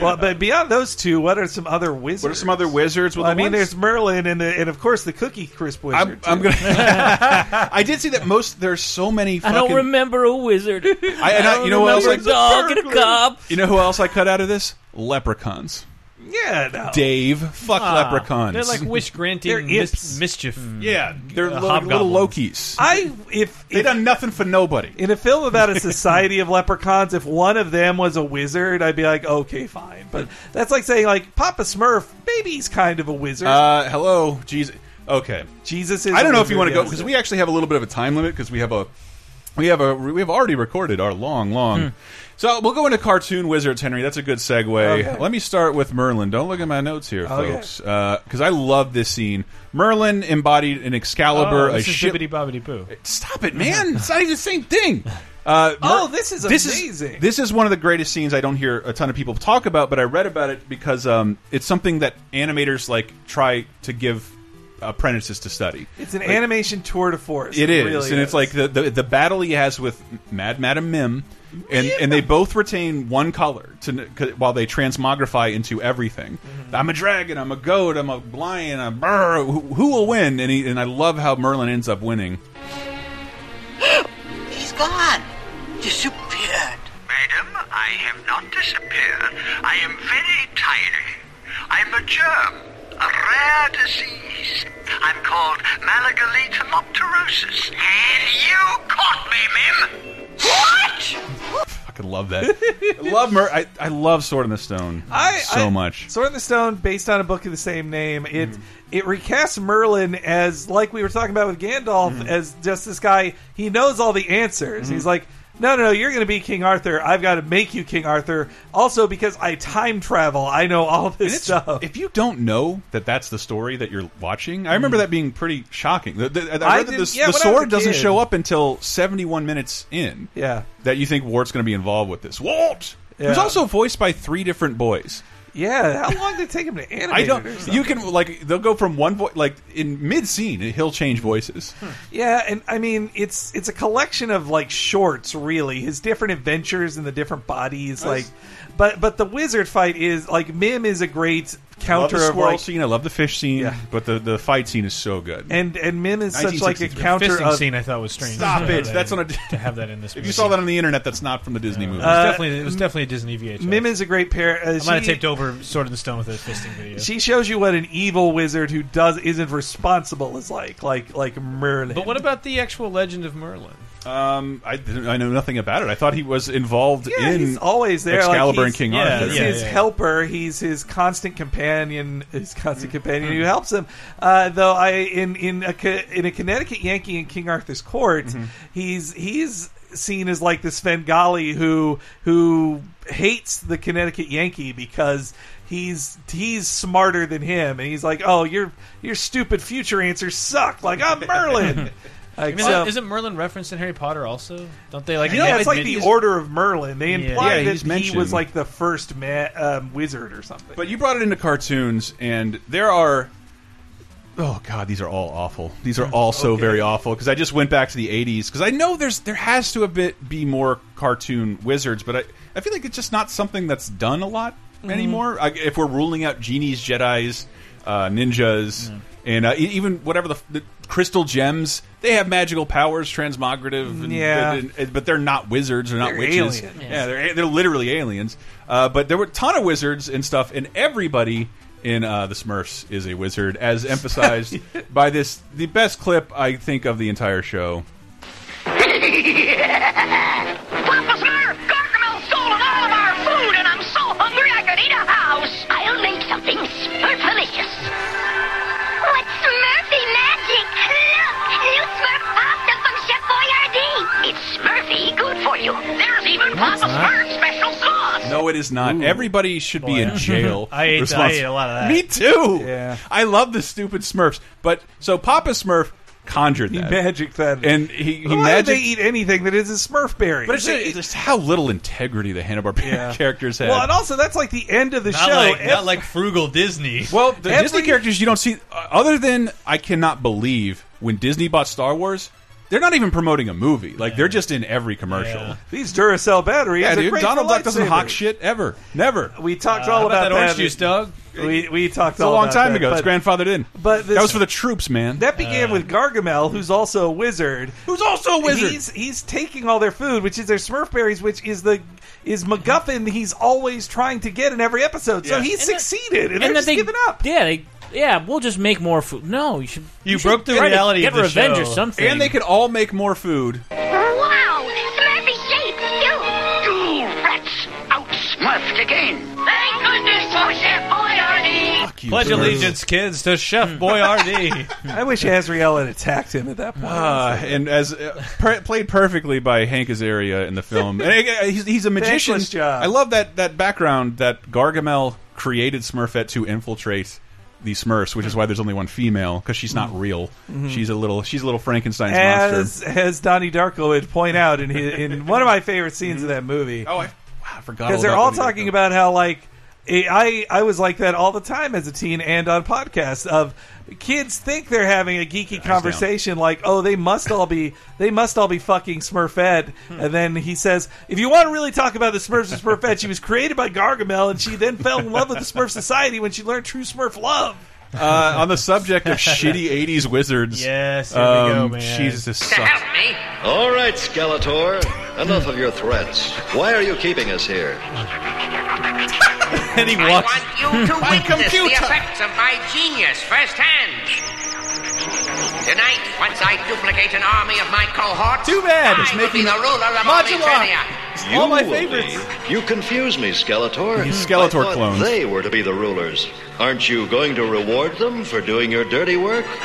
well, but beyond those two, what are some other wizards? what are some other wizards? Well, Well, I mean, ones- there's Merlin and the, and of course the Cookie Crisp wizard. I'm, I'm gonna. I did see that most. There's so many. I don't remember a wizard. I, and I, you know what else? remember dog and a cop. you know who else I cut out of this? Leprechauns. Yeah, no. Dave, fuck leprechauns. They're like wish They're granting imps. mis- mischief. yeah, they're Uh, little, little hobgoblins. Lokis. I if They if, done nothing for nobody. in a film about a society of leprechauns, if one of them was a wizard, I'd be like, okay, fine. But that's like saying like Papa Smurf, maybe he's kind of a wizard. Uh, hello, Jesus. Okay, Jesus is. I don't know if you want to go because we actually have a little bit of a time limit because we have a we have a we have already recorded our long long. So we'll go into cartoon wizards, Henry. That's a good segue. Okay. Let me start with Merlin. Don't look at my notes here, Okay. folks, because I love this scene. Merlin embodied an Excalibur, Oh, a is ship. Bobbidi Boo. Stop it, man! it's not even the same thing. Uh, Oh, this is this amazing. Is, this is one of the greatest scenes I don't hear a ton of people talk about, but I read about it because um, it's something that animators like try to give apprentices to study. It's an animation tour de force. It is, really and it's like the, the the battle he has with Mad Madam Mim, and and they both retain one color to 'cause- while they transmogrify into everything. Mm-hmm. I'm a dragon, I'm a goat, I'm a lion, a brr. Who, who will win? And he, and I love how Merlin ends up winning. He's gone. Disappeared. Madam, I have not disappeared. I am very tiny. I'm a germ, a rare disease. I'm called Malagalita And you caught me, Mim. What? I fucking love that. I love Mer. I, I love Sword in the Stone I, so I- much. Sword in the Stone, based on a book of the same name, it Mm. it recasts Merlin as like we were talking about with Gandalf Mm. as just this guy. He knows all the answers. Mm-hmm. He's like, no, no, no, you're going to be King Arthur. I've got to make you King Arthur. Also, because I time travel, I know all this stuff. If you don't know that that's the story that you're watching, I remember hmm. that being pretty shocking. The, the, I read. I that the, yeah, the when I was sword a doesn't kid. show up until 71 minutes in. yeah. that you think Wart's going to be involved with this. Wart, who's Yeah. also voiced by three different boys. Yeah, how long did it take him to animate I don't. You can like they'll go from one voice like in mid scene he'll change voices. Yeah, and I mean it's it's a collection of like shorts, really. His different adventures and the different bodies, like. But but the wizard fight is like Mim is a great I love counter the of squirrel like, scene. I love the fish scene. Yeah. But the the fight scene is so good. and and Mim is such like a counter Fisting of scene I thought was strange. Stop to it! have That's that on in- a. to have that in this. If movie. you saw that on the internet, that's not from the Disney movie. it was Uh, definitely it was definitely a Disney VHS. Mim is a great pair. Uh, I might have she- taped over Sword in the Stone with a fisting video. She shows you what an evil wizard who does isn't responsible is like, like like Merlin. but what about the actual legend of Merlin? Um, I I know nothing about it. I thought he was involved Yeah, in he's always there. Excalibur like and King yeah, Arthur. He's yeah, his yeah. helper. He's his constant companion. His constant companion who helps him. Uh, though I in in a in a Connecticut Yankee in King Arthur's court, Mm-hmm. he's he's seen as like the Svengali who who hates the Connecticut Yankee because he's he's smarter than him, and he's like, oh, your your stupid future answers suck. Like I'm Merlin. Like, I mean, so- isn't Merlin referenced in Harry Potter also? Don't they like? yeah, have it's like the Order of Merlin. They imply Yeah, that he mentioned. was like the first ma- um, wizard or something. But you brought it into cartoons, and there are. Oh God, these are all awful. These are all so Okay. very awful. Because I just went back to the '80s because I know there's there has to a bit be more cartoon wizards, but I I feel like it's just not something that's done a lot anymore. I, if we're ruling out genies, Jedi's, uh, ninjas, and uh, e- even whatever the, the crystal gems, they have magical powers, transmogrative. And, Yeah. and- and- but they're not wizards. They're not They're witches. aliens. Yeah, they're they're literally aliens. Uh, but there were a ton of wizards and stuff, and everybody in uh, the Smurfs is a wizard, as emphasized by this the best clip I think of the entire show. Papa Smurf, Gargamel's stolen all of our food, and I'm so hungry I could eat a house. I'll make something smurfalicious. You. There's even Papa Smurf's special sauce. No, it is not. Everybody should be in jail. I ate- I ate a lot of that. Me too. Yeah. I love the stupid Smurfs. But so Papa Smurf conjured he that, magic that. and he he Why would magic. they eat anything that is a Smurf berry? but it's, it's just how little integrity the Hanna Barbera Yeah. characters have. well, and also that's like the end of the Not show. like Ev- not like frugal Disney. Well, the Every- Disney characters you don't see, uh, other than I cannot believe when Disney bought Star Wars, they're not even promoting a movie. Like they're just in every commercial. Yeah. these Duracell batteries. Yeah, are dude. great Donald Duck doesn't lightsabers. hawk shit ever, never. We talked Uh, all about, about, that orange juice, dog. We we talked It's a long about time that, ago. His But, grandfather did. but this, That was for the troops, man. that began with Gargamel, who's also a wizard. Who's also a wizard. He's he's taking all their food, which is their Smurf berries, which is the is MacGuffin he's always trying to get in every episode. So Yeah. he's And that- succeeded, and, and they're that just they giving up. Yeah, they yeah. We'll just make more food. No, you should. You should broke the try to reality Get of the revenge show. or something. and they could all make more food. Wow! Smurfy shapes, too! You rats outsmurfed again. Thank goodness for Chef Boyardee! Fuck you, Pledge Bruce. allegiance, kids, to Chef Boyardee. I wish Azrael had attacked him at that point. Uh, and as uh, per, played perfectly by Hank Azaria in the film, and uh, he's, he's a magician. Thankless job. I love that that background that Gargamel created Smurfette to infiltrate the Smurfs, which is why there's only one female because she's not real. She's a little she's a little Frankenstein's monster. as as Donnie Darko would point out in his, in one of my favorite scenes of that movie. Oh, I, wow, I forgot because they're all Donnie talking Darko. about how like I I was like that all the time as a teen and on podcasts of kids think they're having a geeky conversation like oh they must all be they must all be fucking Smurfette and then he says if you want to really talk about the Smurfs and Smurfette she was created by Gargamel and she then fell in love with the Smurf society when she learned true Smurf love uh, on the subject of shitty '80s wizards. Yes, here we go, um, man. Jesus, this To sucks. help me, All right, Skeletor. Enough of your threats. Why are you keeping us here? And he I want you to witness the effects of my genius firsthand. Tonight, once I duplicate an army of my cohorts, Too bad, I it's will making be the ruler of all Modular. Eternia. You All my will favorites. be. You confuse me, Skeletor. These Skeletor I clones. They were to be the rulers. Aren't you going to reward them for doing your dirty work? Yeah,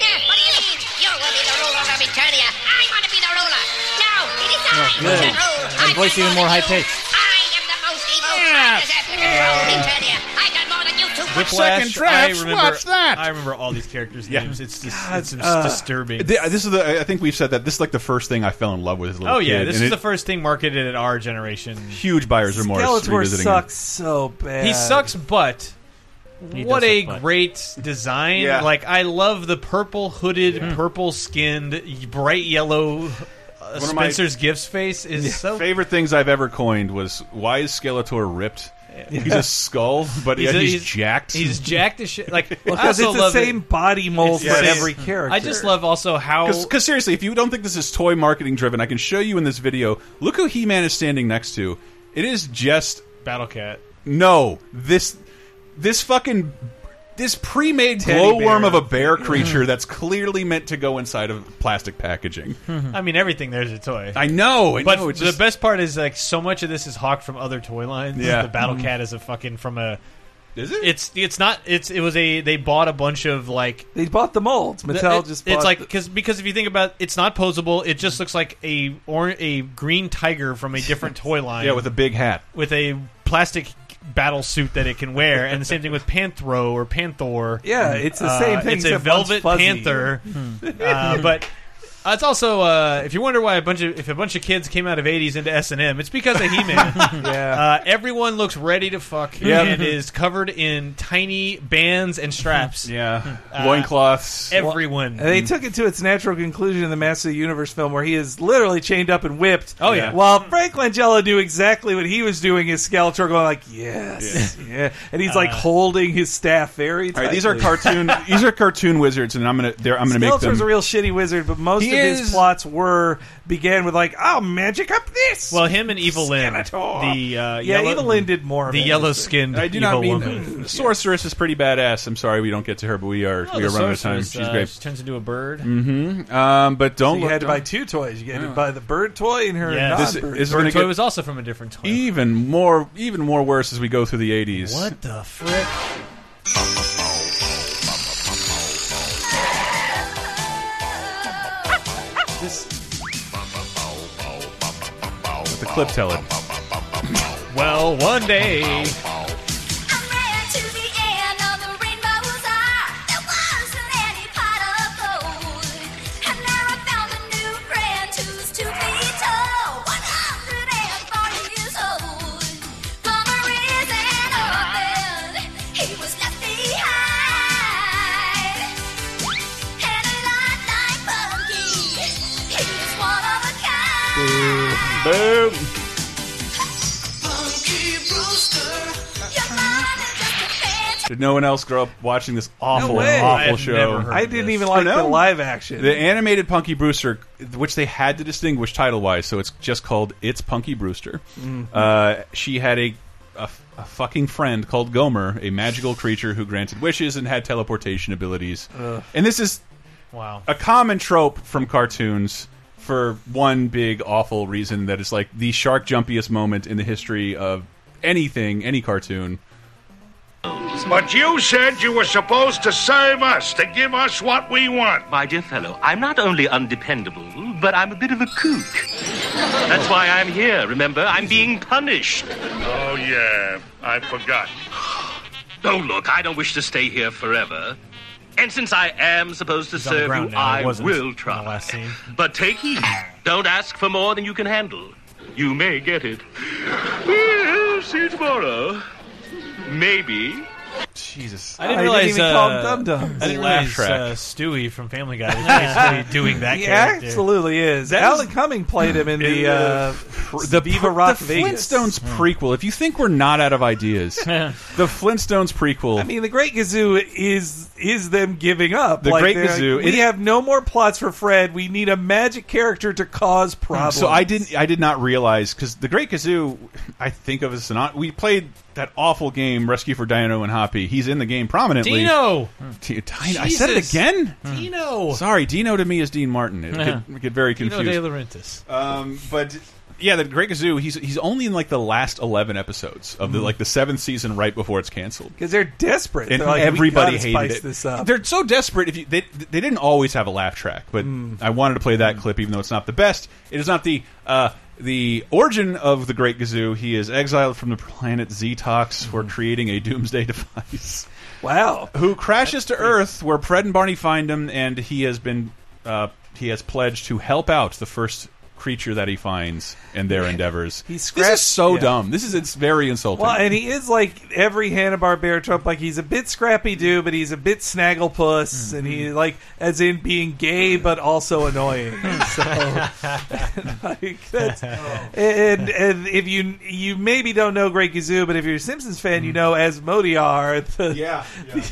yeah, what do you mean? You will be the ruler of Eternia. I want to be the ruler. No, it is I oh, who good. should rule. And I voice can even more more than you. high-pitched. I the most evil. I deserve to control Eternia. I got more than you two Whiplash. second drafts, I remember, watch that. I remember all these characters' Yeah. names. It's just God, it's uh, disturbing. Th- This is the. I think we've said that this is like the first thing I fell in love with as a little oh yeah, kid, this and is it- the first thing marketed at our generation. huge buyer's remorse. Skeletor revisiting sucks so bad. He sucks, but He what a suck butt. great design! Yeah. Like I love the purple hooded, purple skinned, bright yellow. One Spencer's Gifts face is so Favorite things I've ever coined was why is Skeletor ripped? He's a skull, but he's, a- he's, jacked. He's jacked as shit. Like I because also it's the love it- same body mold It's for the same- every character. I just love also how Because seriously, if you don't think this is toy marketing driven, I can show you in this video. Look who He Man is standing next to. It is just Battle Cat. no this this fucking this pre-made Teddy glowworm bear. of a bear creature that's clearly meant to go inside of plastic packaging. I mean, everything there's a toy. I know, I but know. It's the best part is like so much of this is hawked from other toy lines. Yeah. the Battle mm-hmm. Cat is a fucking from a. is it? It's it's not it's it was a they bought a bunch of like they bought the molds. Mattel it- just it's like the- because because if you think about it's not posable it just looks like a or a green tiger from a different toy line yeah, with a big hat. with a plastic battle suit that it can wear and the same thing with Panthro or Panthor. yeah, it's the same Uh, thing. it's a velvet panther uh, but uh, it's also uh, if you wonder why a bunch of if a bunch of kids came out of 80s into S&M it's because of He-Man Yeah. uh, everyone looks ready to fuck Yeah. and is covered in tiny bands and straps Yeah, Uh, loincloths. everyone And they took it to its natural conclusion in the Master of the Universe film, where he is literally chained up and whipped. Oh, yeah. While Frank Langella knew exactly what he was doing as Skeletor, going like, "Yes, yeah,", and he's like holding his staff very. All right, these are tightly. cartoon. these are cartoon wizards, and I'm gonna. They're, I'm gonna make Skeletor's them. a real shitty wizard, but most He of his is- plots were began with like, "I'll magic up this." Well, him and Evil Lyn, the uh, yeah, yellow, Evil Lyn did more. of the yellow skinned. I do not mean sorceress is pretty badass. I'm sorry we don't get to her, but we are we are running out of time. She's uh, great. She turns into a bird. Mm-hmm. Um, but don't you look. had to buy don't- two toys. You had to buy the bird toy and her Yeah. This- non-bird. this is Bird toy was also from a different toy. even more even more worse as we go through the 80s. What the frick? This. The clip tell it. Well, one day. Fantasy. Did no one else grow up watching this awful, way. awful I've show? never heard I of didn't this. even like the live action. The animated Punky Brewster, which they had to distinguish title wise, so it's just called It's Punky Brewster. Uh, she had a, a a fucking friend called Glomer, a magical creature who granted wishes and had teleportation abilities. And this is Wow. a common trope from cartoons for one big awful reason that is like the shark jumpiest moment in the history of anything, any cartoon. But you said you were supposed to serve us, to give us what we want. My dear fellow, I'm not only undependable, but I'm a bit of a kook. That's why I'm here, remember? I'm being punished. Oh, yeah, I forgot. Oh, look, I don't wish to stay here forever. And since I am supposed to He's serve you, now. I will try. But take heed. Don't ask for more than you can handle. You may get it. We'll see you tomorrow. Maybe. Jesus. I didn't I realize. didn't even uh, call him Dum Dums. I didn't Laugh realize track. uh, Stewie from Family Guy was basically doing that he character. absolutely is. That Alan was- Cumming played him in the uh, the Viva Rock the Vegas. Flintstones prequel. If you think we're not out of ideas, the Flintstones prequel. I mean, the Great Gazoo is is them giving up. The Like, Great they're like, Gazoo- we it- have no more plots for Fred. We need a magic character to cause problems. So I didn't. I did not realize because the Great Gazoo, I think of as an. We played that awful game, Rescue for Dino and Hoppy. He's in the game prominently. Dino. T- Dino. I said it again. Dino. Sorry, Dino to me is Dean Martin. It get, get very Dino confused. De Laurentiis. Um, but yeah, the Great Gazoo. He's he's only in like the last eleven episodes of the like the seventh season, right before it's canceled. because they're desperate. And They're like, everybody we hated spice it. This up. They're so desperate. If you they they didn't always have a laugh track, but I wanted to play that clip, even though it's not the best. It is not the uh, the origin of the Great Gazoo. He is exiled from the planet Zetox for creating a doomsday device. Wow. who crashes to Earth where Fred and Barney find him, and he has been uh, he has pledged to help out the first creature that he finds in their endeavors. He this is so yeah. dumb. This is it's very insulting. Well, and he is like every Hanna Barbera trope. Like he's a bit Scrappy Doo, but he's a bit Snagglepuss, and he like as in being gay but also annoying. so, like, that's, and and if you you maybe don't know Great Gazoo, but if you're a Simpsons fan, you know as Modiar, the, Yeah,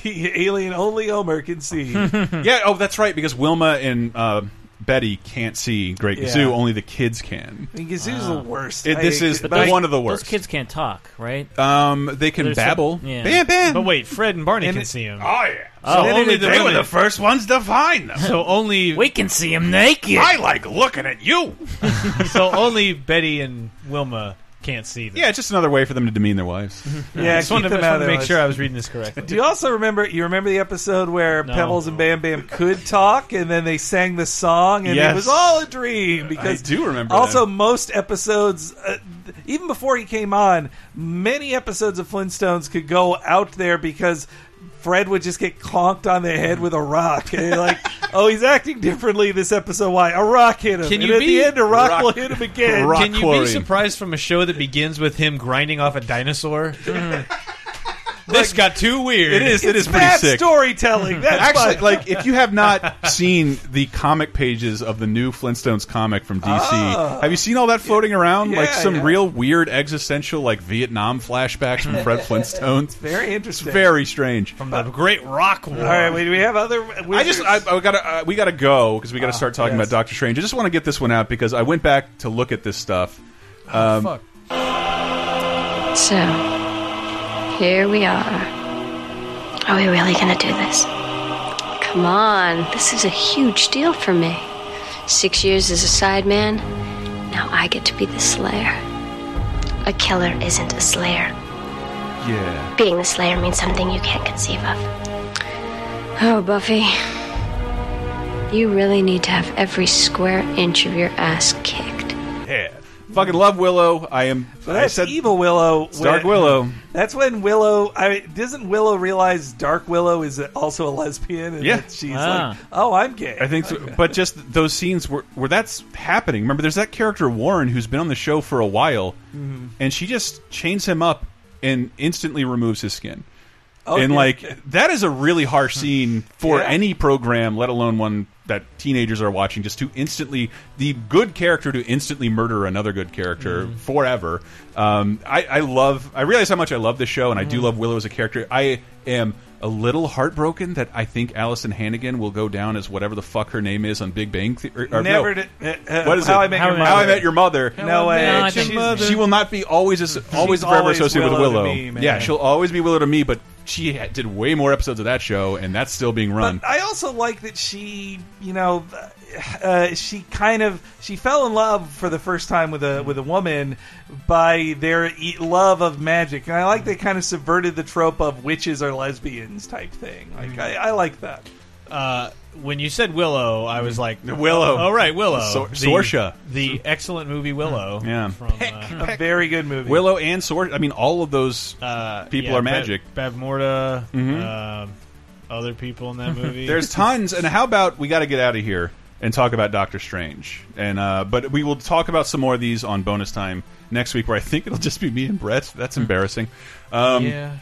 the alien only Homer can see. yeah, oh, that's right because Wilma and uh, Betty can't see Great Yeah. Gazoo. Only the kids can. I mean, Gazoo's the worst. It- this I- is but I- one of the worst. Those kids can't talk, right? Um, they can There's some- babble. yeah. Bam, bam. But wait, Fred and Barney And can it- see him. Oh yeah. So then only it- the they were the first ones to find them. so only We can see him naked. I like looking at you. so only Betty and Wilma can't see them. Yeah, it's just another way for them to demean their wives. yeah, I just wanted, to, just wanted to make sure I was reading this correctly. Do you also remember? You remember the episode where No. Pebbles and Bam Bam could talk, and then they sang the song, and Yes. it was all a dream. Because I do remember Also, that. most episodes, uh, even before he came on, many episodes of Flintstones could go out there because. Fred would just get conked on the head with a rock. And you're like, oh, he's acting differently this episode. Why? A rock hit him. Can and you at be- the end, a rock, Rock- will hit him again. rock Can you quarry. be surprised from a show that begins with him grinding off a dinosaur? this got too weird. It is. It is pretty Bad sick. storytelling. That's Actually, fine. like if you have not seen the comic pages of the new Flintstones comic from DC, Oh. have you seen all that floating around? like some yeah. real weird existential, like Vietnam flashbacks from Fred Flintstone. very interesting. Very strange. from the Great Rock War. All right, wait, do we have other? I just I, I gotta uh, we gotta go because we gotta start talking Ah, yes. about Doctor Strange. I just want to get this one out because I went back to look at this stuff. Oh, Um, Fuck. So, here we are. Are we really gonna do this? Come on, this is a huge deal for me. Six years as a sideman, now I get to be the slayer. A killer isn't a slayer. yeah. Being the slayer means something you can't conceive of. Oh, Buffy. You really need to have every square inch of your ass kicked. Yeah. Fucking love Willow. I am. So I that's said evil Willow. it's Dark Willow. That's when Willow. I doesn't Willow realize Dark Willow is also a lesbian, and Yeah. she's Ah. like, "Oh, I'm gay." I think, so, but just those scenes where where that's happening. Remember, there's that character Warren who's been on the show for a while, Mm-hmm. and she just chains him up and instantly removes his skin. Oh, and yeah. like that is a really harsh scene for Yeah. any program, let alone one that teenagers are watching. Just to instantly the good character to instantly murder another good character Mm-hmm. forever. Um, I, I love. I realize how much I love this show, and I Mm-hmm. do love Willow as a character. I am a little heartbroken that I think Allison Hannigan will go down as whatever the fuck her name is on Big Bang Theory. Or, Never. no. Did, uh, uh, What is How it? I Met How Your I Mother. Met- How I Met Your Mother. No way. No, I She's- She will not be always as, always forever always associated with Willow to Willow. me, yeah, she'll always be Willow to me, but she did way more episodes of that show, and that's still being run. But I also like that she, you know, uh, she kind of she fell in love for the first time with a with a woman by their e- love of magic, and I like they kind of subverted the trope of witches are lesbians type thing. Like I, I like that. Uh, when you said Willow, I was like Willow. Oh, right, Willow. The, Sorsha. the excellent movie Willow. Yeah. From, uh, A very good movie. Willow and Sword. I mean, all of those uh, people yeah, are magic. Bab, Bavmorda. Mhm. um, other people in that movie. There's tons, and how about we got to get out of here and talk about Doctor Strange, and uh, but we will talk about some more of these on bonus time next week, where I think it'll just be me and Brett. That's embarrassing. Um, yeah.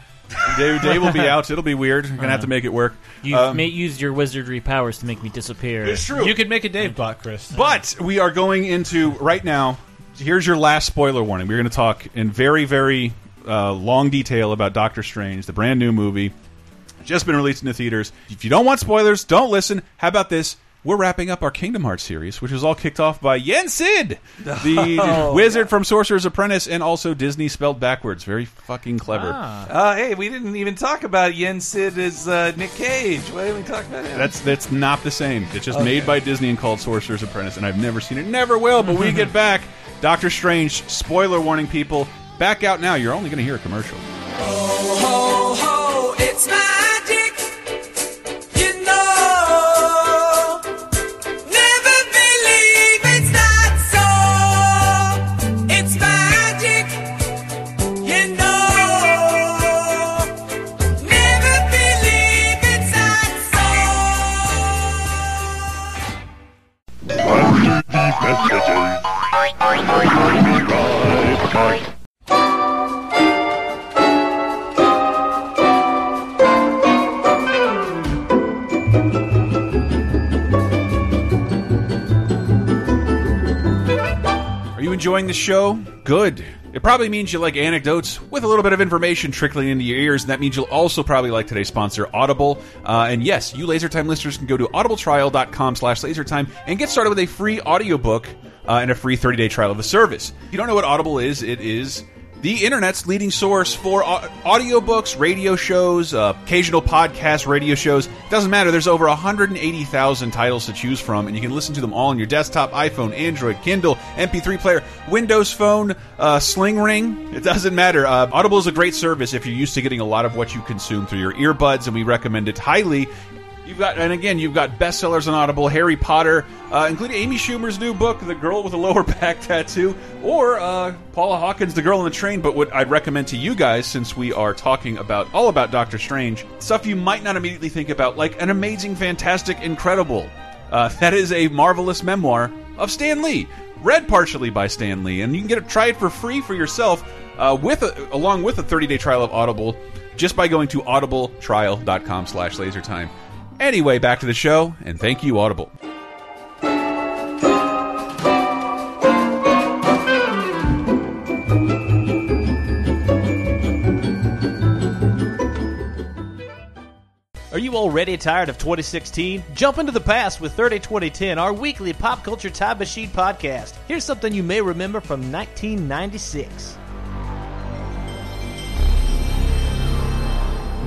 Dave, Dave will be out. It'll be weird. I'm gonna have to make it work. You Um, may used your wizardry powers to make me disappear. It's true. You could make a Dave bot, Chris. But we are going into right now. Here's your last spoiler warning. We're going to talk in very, very uh, long detail about Doctor Strange, the brand new movie, just been released in the theaters. If you don't want spoilers, don't listen. How about this? We're wrapping up our Kingdom Hearts series, which was all kicked off by Yen Sid, the Oh, wizard from Sorcerer's Apprentice, and also Disney spelled backwards. Very fucking clever. Uh, hey, we didn't even talk about Yen Sid as uh, Nick Cage. Why didn't we talk about him? That's that's not the same. It's just Okay. made by Disney and called Sorcerer's Apprentice, and I've never seen it. Never will. But we get back. Doctor Strange. Spoiler warning, people. Back out now. You're only going to hear a commercial. Ho, ho, it's Are you enjoying the show? Good. It probably means you like anecdotes with a little bit of information trickling into your ears, and that means you'll also probably like today's sponsor, Audible. Uh, and yes, you LaserTime listeners can go to audibletrial.com slash lasertime and get started with a free audiobook uh, and a free 30-day trial of the service. If you don't know what Audible is, it is the internet's leading source for au- audiobooks, radio shows, uh, occasional podcasts, radio shows. Doesn't matter. There's over 180,000 titles to choose from, and you can listen to them all on your desktop, iPhone, Android, Kindle, MP3 player, Windows Phone, uh, Sling Ring. It doesn't matter. Uh, Audible is a great service if you're used to getting a lot of what you consume through your earbuds, and we recommend it highly. You've got, and again, you've got bestsellers on Audible, Harry Potter, uh, including Amy Schumer's new book, The Girl with a Lower Back Tattoo, or uh, Paula Hawkins' The Girl on the Train. But what I'd recommend to you guys, since we are talking about all about Doctor Strange, stuff you might not immediately think about, like an amazing, fantastic, incredible. Uh, that is a marvelous memoir of Stan Lee, read partially by Stan Lee, and you can get it, try it for free for yourself, uh, with a, along with a 30-day trial of Audible, just by going to audibletrial.com/lasertime. Anyway, back to the show, and thank you, Audible. Are you already tired of 2016? Jump into the past with 30 2010, our weekly pop culture time machine podcast. Here's something you may remember from 1996.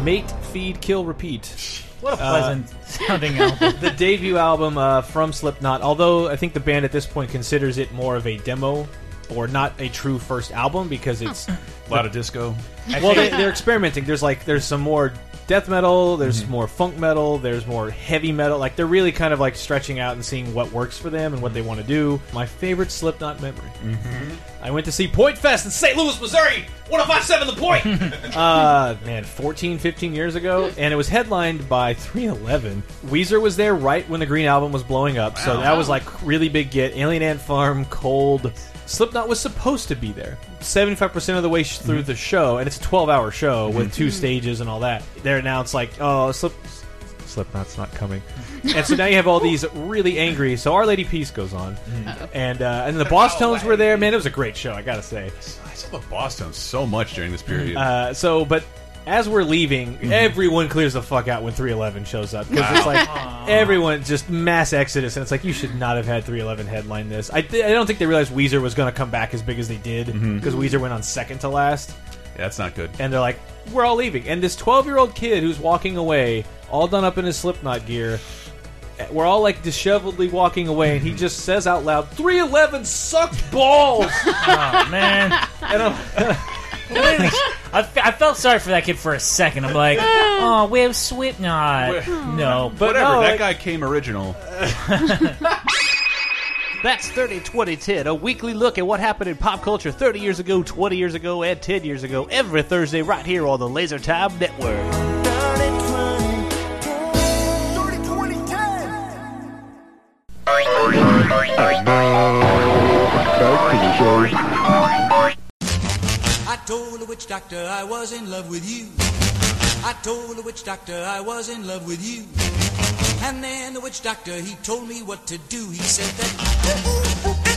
Mate, Feed, Kill, Repeat. What a pleasant sounding album. The debut album uh, from Slipknot, although I think the band at this point considers it more of a demo or not a true first album because it's A lot of disco. well, they, they're experimenting. There's like there's some more death metal, there's Mm-hmm. more funk metal, there's more heavy metal. Like they're really kind of like stretching out and seeing what works for them and what they want to do. My favorite Slipknot memory. Mm-hmm. I went to see Point Fest in St. Louis, Missouri. 1057 The Point. uh, man, 14, 15 years ago, and it was headlined by 311. Weezer was there right when the Green Album was blowing up, so that was like really big get. Alien Ant Farm, Cold. Slipknot was supposed to be there. 75% of the way through the show, and it's a 12 hour show with two stages and all that. They're announced like, oh, Slip. Slipknot's not coming, and so now you have all these really angry. So Our Lady Peace goes on, and uh, and the Bosstones were there. Man, it was a great show. I gotta say. I saw the Boston so much during this period. Uh, so, but as we're leaving, mm-hmm. everyone clears the fuck out when 311 shows up because it's like everyone just mass exodus, and it's like you should not have had 311 headline this. I, th- I don't think they realized Weezer was going to come back as big as they did mm-hmm. because Weezer went on second to last, Yeah, that's not good. and they're like, we're all leaving, and this 12 year old kid who's walking away, all done up in his Slipknot gear. We're all like disheveledly walking away, and he mm-hmm. just says out loud, "311 sucked balls." oh man! And I'm, I, fe- I felt sorry for that kid for a second. I'm like, oh, we have Slipknot. No, but Whatever. no, that like- guy came original. That's 30 2010, a weekly look at what happened in pop culture 30 years ago, 20 years ago, and 10 years ago, every Thursday right here on the Laser Time Network. I told the witch doctor I was in love with you. I told the witch doctor I was in love with you. And then the witch doctor, he told me what to do. He said that.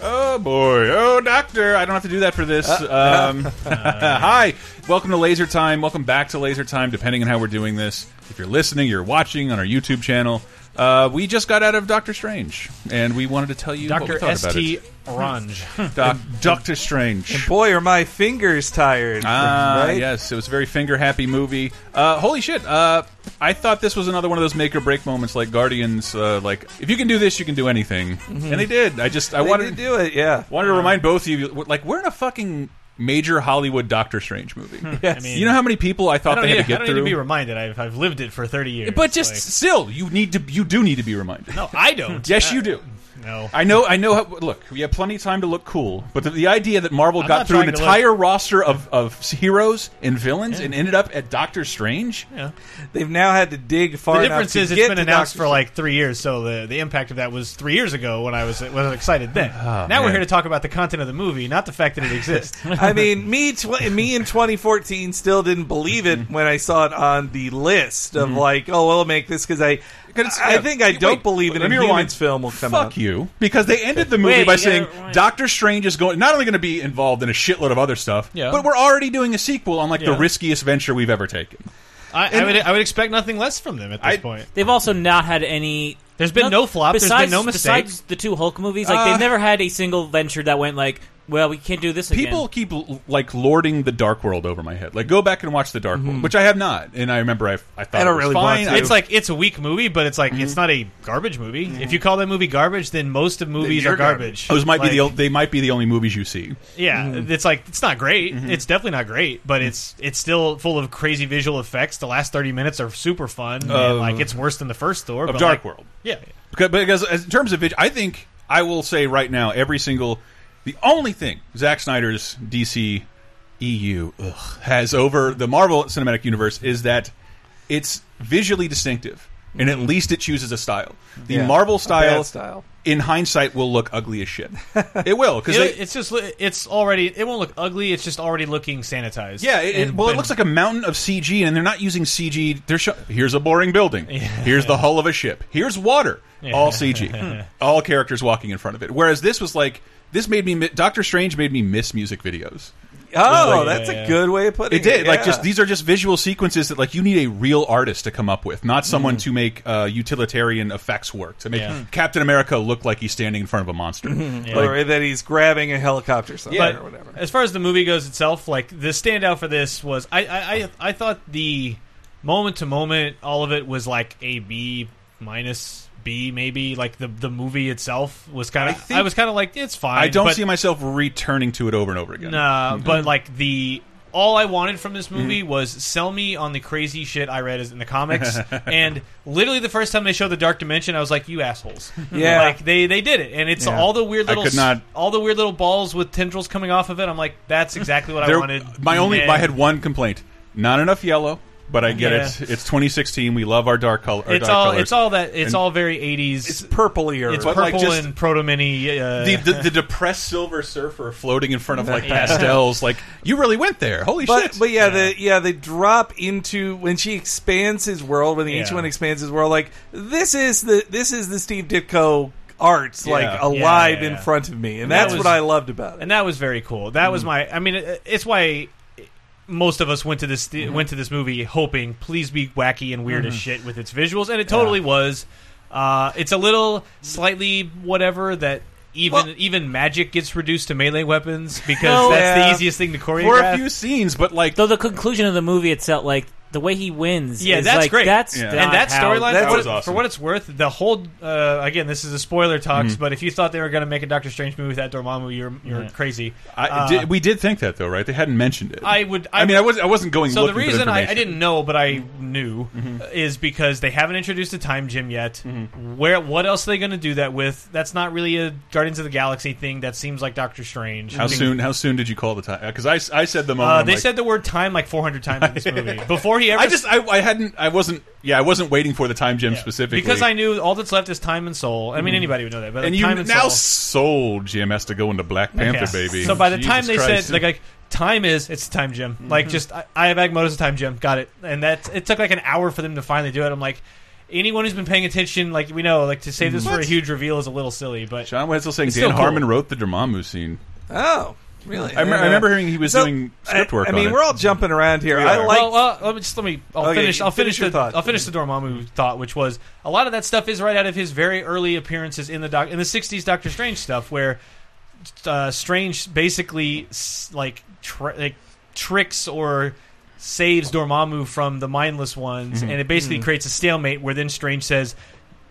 Oh boy! Oh doctor! I don't have to do that for this. um, hi, welcome to Laser Time. Welcome back to Laser Time. Depending on how we're doing this, if you're listening, you're watching on our YouTube channel. Uh, we just got out of Doctor Strange, and we wanted to tell you what we Dr. thought about St. it. Orange. Doc, Doctor Strange. And boy, are my fingers tired. Ah, right? yes, it was a very finger happy movie. Uh, holy shit! Uh, I thought this was another one of those make or break moments, like Guardians. Uh, like if you can do this, you can do anything, and they did. I just I They wanted to do it, yeah. Wanted to remind both of you, like we're in a fucking major Hollywood Doctor Strange movie. Hmm. Yes. I mean- you know how many people I I thought don't, they need, had to I get don't need to be reminded. I've, I've lived it for 30 years. but just Like- still, you need to. You do need to be reminded. no, I don't. Yes, you do. No. I know. I know. How, look, we have plenty of time to look cool, but the, the idea that Marvel I'm got through an trying to entire roster of, of heroes and villains and ended up at Doctor Strange. Yeah. They've now had to dig far the enough difference to is it's get been announced Doctor for like three years, so the, the impact of that was three years ago when I was was excited then. now we're Ah, here to talk about the content of the movie, not the fact that it exists. I mean, me, tw- me in 2014 still didn't believe it when I saw it on the list of like, oh, well, I'll make this because I, I think I don't Wait, believe in let a me humans film will come Fuck out. you, because they ended the movie Wait, by you saying gotta- Doctor Strange is going not only going to be involved in a shitload of other stuff, Yeah. but we're already doing a sequel on like the Yeah. riskiest venture we've ever taken. I, I would I would expect nothing less from them at this I- point. They've also not had any. There's been no flop, there's Besides, been no mistake. Besides the two Hulk movies, like Uh, they've never had a single venture that went like, well, we can't do this again. People keep like lording the Dark World over my head. Like, go back and watch the Dark World, which I have not, and I remember I, I thought I don't it was really fine. want I- to. It's like it's a weak movie, but it's like it's not a garbage movie. If you call that movie garbage, then most of movies you're are garbage. those might be the Like, they might be the only movies you see. yeah. It's like it's not great. Mm-hmm. It's definitely not great, but it's it's still full of crazy visual effects. The last thirty minutes are super fun. Uh, and like it's worse than the first Thor. of but Dark like- World. Yeah, Because, because as- in terms of vid- I think I will say right now, every single, the only thing Zack Snyder's DC EU ugh, has over the Marvel Cinematic Universe is that it's visually distinctive, and at least it chooses a style. The Yeah. Marvel style, style. in hindsight, will look ugly as shit. it will because It- it's just it's already it won't look ugly. It's just already looking sanitized. Yeah, it, it- And- well, it looks like a mountain of CG, and they're not using CG. They're show here's a boring building. Here's the hull of a ship. Here's water. All CG. all characters walking in front of it. Whereas this was like this made me. Doctor Strange made me miss music videos. Oh, Yeah, that's yeah. a good way of putting It it. did like just these are just visual sequences that like you need a real artist to come up with, not someone to make uh, utilitarian effects work to make Yeah. Captain America look like he's standing in front of a monster. or that he's grabbing a helicopter somewhere But or whatever. as far as the movie goes itself, like the standout for this was I I, I, I thought the moment to moment, all of it was like a B minus B maybe. Like the the movie itself was kind of I, think- was kind of like it's fine. I don't but, see myself returning to it over and over again. Nah, but like the all I wanted from this movie mm-hmm. was sell me on the crazy shit I read as in the comics, and literally the first time they showed the Dark Dimension, I was like, "You assholes!" Yeah. like they they did it, and it's Yeah. all the weird I little not- all the weird little balls with tendrils coming off of it. I'm like, that's exactly what I wanted. My only, And I had one complaint: not enough yellow. But I get Yeah. it. It's 2016. We love our dark color. Our It's dark all colors. it's all that it's And all very 80s. It's purplier. It's purple like, just- and proto mini. Uh, the, the the depressed silver surfer floating in front of like Yeah. pastels. Like you really went there. Holy but, shit! But yeah, the yeah they drop into when she expands his world when the Yeah. ancient one expands his world. Like this is the this is the Steve Ditko arts like alive Yeah, yeah, in front of me, and, And that that's was- what I loved about it. and that was very cool. That was my. I mean, it, it's why most of us went to this went to this movie hoping, please be wacky and weird as shit with its visuals, and it totally was. Uh, it's a little slightly whatever that. Even Well- even magic gets reduced to melee weapons because Well, that's yeah. the easiest thing to choreograph For a few scenes, but like Though the conclusion of the movie itself, like the way he wins, Yeah, is that's like, great. That's Yeah. not and that how- storyline, That for, what was it- awesome. for what it's worth, the whole uh, again, this is a spoiler talks, Mm-hmm. but if you thought they were going to make a Doctor Strange movie with that Dormammu, you're you're crazy. I, Uh, did, we did think that though, right? They hadn't mentioned it. I would. I, mean, I was I wasn't going. So the looking for reason I, I information. didn't know, but I knew, Mm-hmm. is because they haven't introduced a time gem yet. Where what else are they going to do that with? That's not really a Guardians of the Galaxy thing. That seems like Doctor Strange. How soon? How soon did you call the time? Because I, I said the moment. Uh, I'm they like- said the word time like 400 times in this movie before he ever. I just I, I hadn't I wasn't yeah I wasn't waiting for the time gem specifically because I knew all that's left is time and soul. I mean, anybody would know that, but Mm-hmm. and like, you time and now soul. soul gem has to go into Black Panther Yeah. baby. So by the Jesus time they Christ. said like, like time is it's time gem. Like just I, I have Agamotto's a time gem. Got it. And that it took like an hour for them to finally do it. I'm like anyone who's been paying attention, like we know, like to save this for a huge reveal is a little silly. But John Wetzel saying It's Dan still cool. Harmon wrote the Dormammu scene. oh, really? I, rem- I remember hearing he was So, doing script work. I, mean, on we're it. all jumping around here. We I are. like. well, uh, let me just let me. I'll Okay, finish. I'll finish finish, your the. thought. I'll finish the Dormammu thought, which was a lot of that stuff is right out of his very early appearances in the doc in the '60s Doctor Strange stuff, where uh, Strange basically s- like tr- like tricks or saves Dormammu from the mindless ones, Mm-hmm. and it basically creates a stalemate where then Strange says,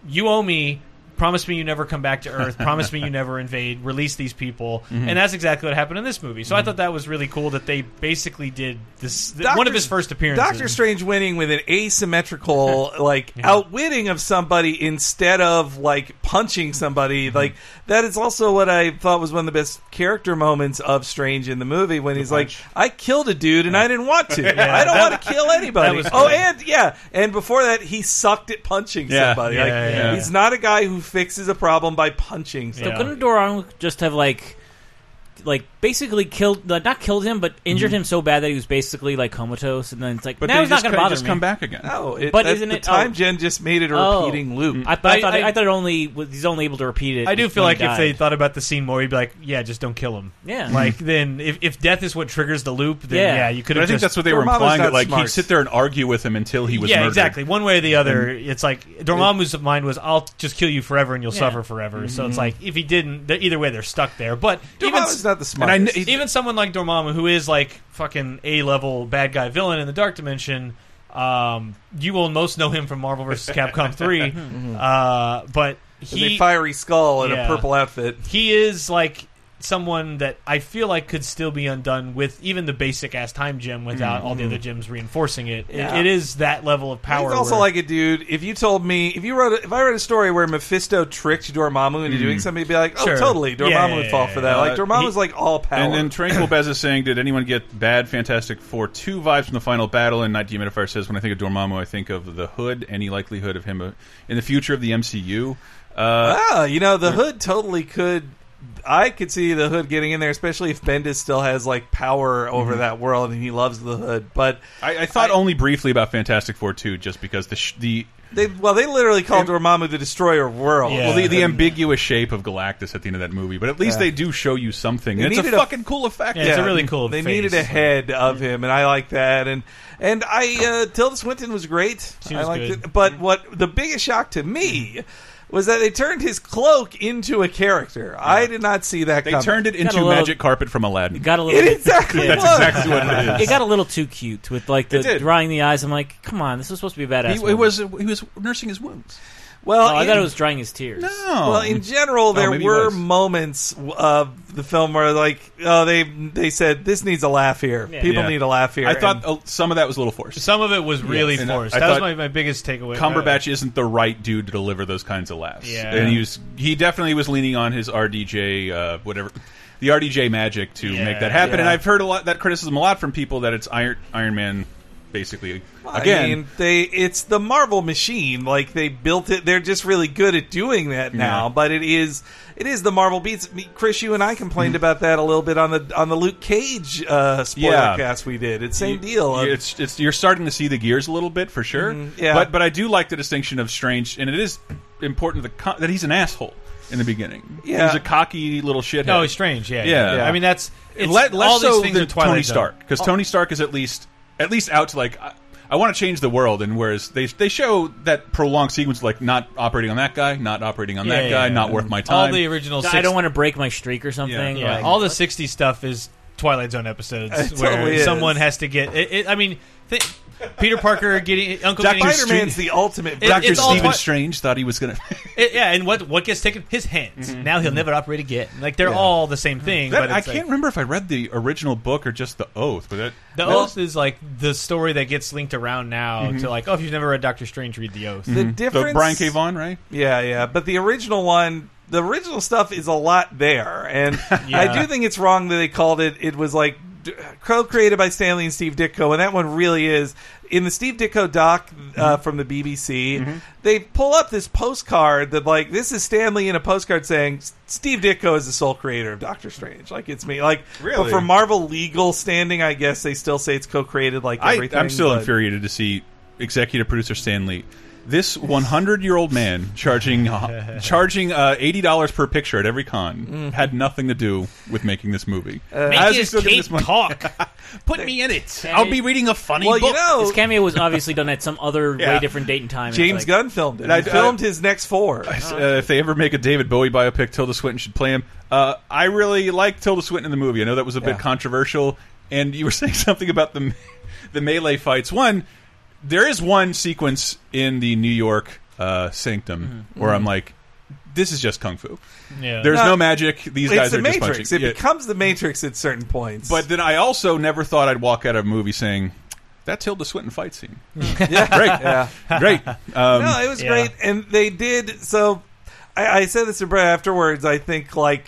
"You owe me." Promise me you never come back to Earth. Promise me you never invade. Release these people, Mm-hmm. and that's exactly what happened in this movie. So I thought that was really cool that they basically did this. th- one of his first appearances. Doctor Strange winning with an asymmetrical like outwitting of somebody instead of like punching somebody like that is also what I thought was one of the best character moments of Strange in the movie when he's like I killed a dude and I didn't want to I don't want to kill anybody oh and yeah and before that he sucked at punching Yeah. somebody Yeah, like yeah, yeah. he's not a guy who fixes a problem by punching So. Yeah. couldn't Dormammu just have like, like basically killed, uh, not killed him, but injured him so bad that he was basically like comatose, and then it's like, But now they he's not just going to co- bother just me. come back again. No, it, but that- isn't the it time oh. gen just made it a Oh. repeating loop? I, but I, I- thought I- I, thought it only was- he's only able to repeat it. I do feel when like he if they died. thought about the scene more, he'd be like, "Yeah, just don't kill him." Yeah. like then if, if death is what triggers the loop, then Yeah. yeah, you could But I think that's what they were Dormammu's implying. not That like smart. he'd sit there and argue with him until he was yeah, murdered. exactly. One way or the other, it's like Dormammu's mind was, "I'll just kill you forever, and you'll Yeah. suffer forever." So Mm-hmm. it's like if he didn't, they're- either way, they're stuck there. But even Dormammu's not the And I kn- even someone like Dormammu, who is like fucking a level bad guy villain in the Dark Dimension, um, you will most know him from Marvel vs. Capcom 3 uh, but With he a fiery skull and Yeah. a purple outfit. he is like someone that I feel like could still be undone with even the basic ass time gem without all the other gems reinforcing it. It- it is that level of power. He's also where- like a dude. If you told me, if you wrote, a, if I wrote a story where Mephisto tricked Dormammu into doing something, you'd be like, oh, Sure. totally. Dormammu Yeah, would yeah, fall yeah, for that. yeah. like Uh, Dormammu's he- like all power. And then Tranquil Bez is saying, did anyone get bad Fantastic Four 2 vibes from the final battle? And Night Dehumidifier says, when I think of Dormammu, I think of the Hood, any likelihood of him uh, in the future of the MCU. Uh, ah, you know, the hood totally could. I could see the hood getting in there, especially if Bendis still has like power over Mm-hmm. that world and he loves the hood. But I, I thought only briefly about Fantastic Four 2, just because the sh the they, well, they literally called Dormammu the destroyer of worlds. Yeah. well the, the ambiguous shape of Galactus at the end of that movie, but at least Yeah. they do show you something. They And it's a needed a- fucking cool effect. Yeah, it's a really cool effect. They face. needed a head of him, and I like that. And and I uh, Tilda Swinton was great. She I was liked good. it. But what the biggest shock to me was that they turned his cloak into a character. I did not see that. They coming. turned it into a little- magic carpet from Aladdin. It got a little. It exactly That's was. exactly what it is. It got a little too cute with like the It did. drawing the eyes. I'm like, come on, this was supposed to be a badass. He, woman. it was he was nursing his wounds. Well, Oh, I in- thought it was drying his tears. No. Well, in general, there Oh, were moments of the film where, like, oh, they they said this needs a laugh here. Yeah. People Yeah. need a laugh here. I thought And- oh, some of that was a little forced. some of it was really Yes. And I- forced. I that was my, my biggest takeaway. Cumberbatch isn't the right dude to deliver those kinds of laughs. Yeah. and he was he definitely was leaning on his RDJ uh, whatever the RDJ magic to Yeah. make that happen. And I've heard a lot that criticism a lot from people that it's Iron Iron Man basically again. I mean, they it's the Marvel machine. Like they built it. They're just really good at doing that now. Yeah. But it is it is the Marvel beats. Chris, you and I complained about that a little bit on the on the Luke Cage uh, spoiler Yeah. cast we did. It's same You- deal. You- It's it's you're starting to see the gears a little bit for sure. Mhm, yeah. But but I do like the distinction of Strange, and it is important that, co- that he's an asshole in the beginning. Yeah. he's a cocky little shithead. No, he's strange. Yeah, Yeah. yeah. I mean, that's it's, Le- less all these so things than are Tony Stark because Tony Stark is at least at least out to like I, I want to change the world, and whereas they they show that prolonged sequence like not operating on that guy, not operating on Yeah, that yeah, guy, yeah. not worth my All time. the original. I don't want to break my streak or something. Yeah, like- all the '60s stuff is Twilight Zone episodes It where totally is. someone has to get. It, it, I mean, th- Peter Parker getting Uncle Dr. getting Spider Man's the ultimate. It- Doctor it's all Stephen Strange thought he was gonna. It- yeah, and what what gets taken? His hands. Mm-hmm. Now he'll never operate again. Like they're all the same thing. That- but I can't like, remember if I read the original book or just the Oath, but that The Well- Oath is like the story that gets linked around now to mm-hmm. like, oh, if you've never read Doctor Strange, read The Oath. Mm-hmm. The So difference. Brian K. Vaughan, right? Yeah, yeah. But the original one, the original stuff is a lot there, and Yeah. I do think it's wrong that they called it. It was like co-created by Stan Lee and Steve Ditko, and that one really is. In the Steve Ditko doc uh, from the BBC, they pull up this postcard that like this is Stan Lee in a postcard saying Steve Ditko is the sole creator of Doctor Strange. Like it's me. Like Really? but for Marvel legal standing, I guess they still say it's co-created. Like I, everything. I'm still but- infuriated to see executive producer Stan Lee. This 100 year old man charging uh, charging uh, eighty dollars per picture at every con had nothing to do with making this movie. Make How is his still cape this money? talk. Put me in it. I'll be reading a funny Well, book. you know, His cameo was obviously done at some other Yeah. way different date and time. James like, Gunn filmed it. I- He filmed his next four. Uh, if they ever make a David Bowie biopic, Tilda Swinton should play him. Uh, I really like Tilda Swinton in the movie. I know that was a bit controversial, and you were saying something about the the melee fights. One, there is one sequence in the New York uh, Sanctum where I'm like, this is just kung fu. Yeah. There's No, no magic. These guys the are just punching. It Yeah. becomes the Matrix at certain points. But then I also never thought I'd walk out of a movie saying. That's Tilda Swinton fight scene. yeah, Great, yeah. great. Um, no, it was yeah. great, and they did. So, I, I said this to Brett afterwards. I think like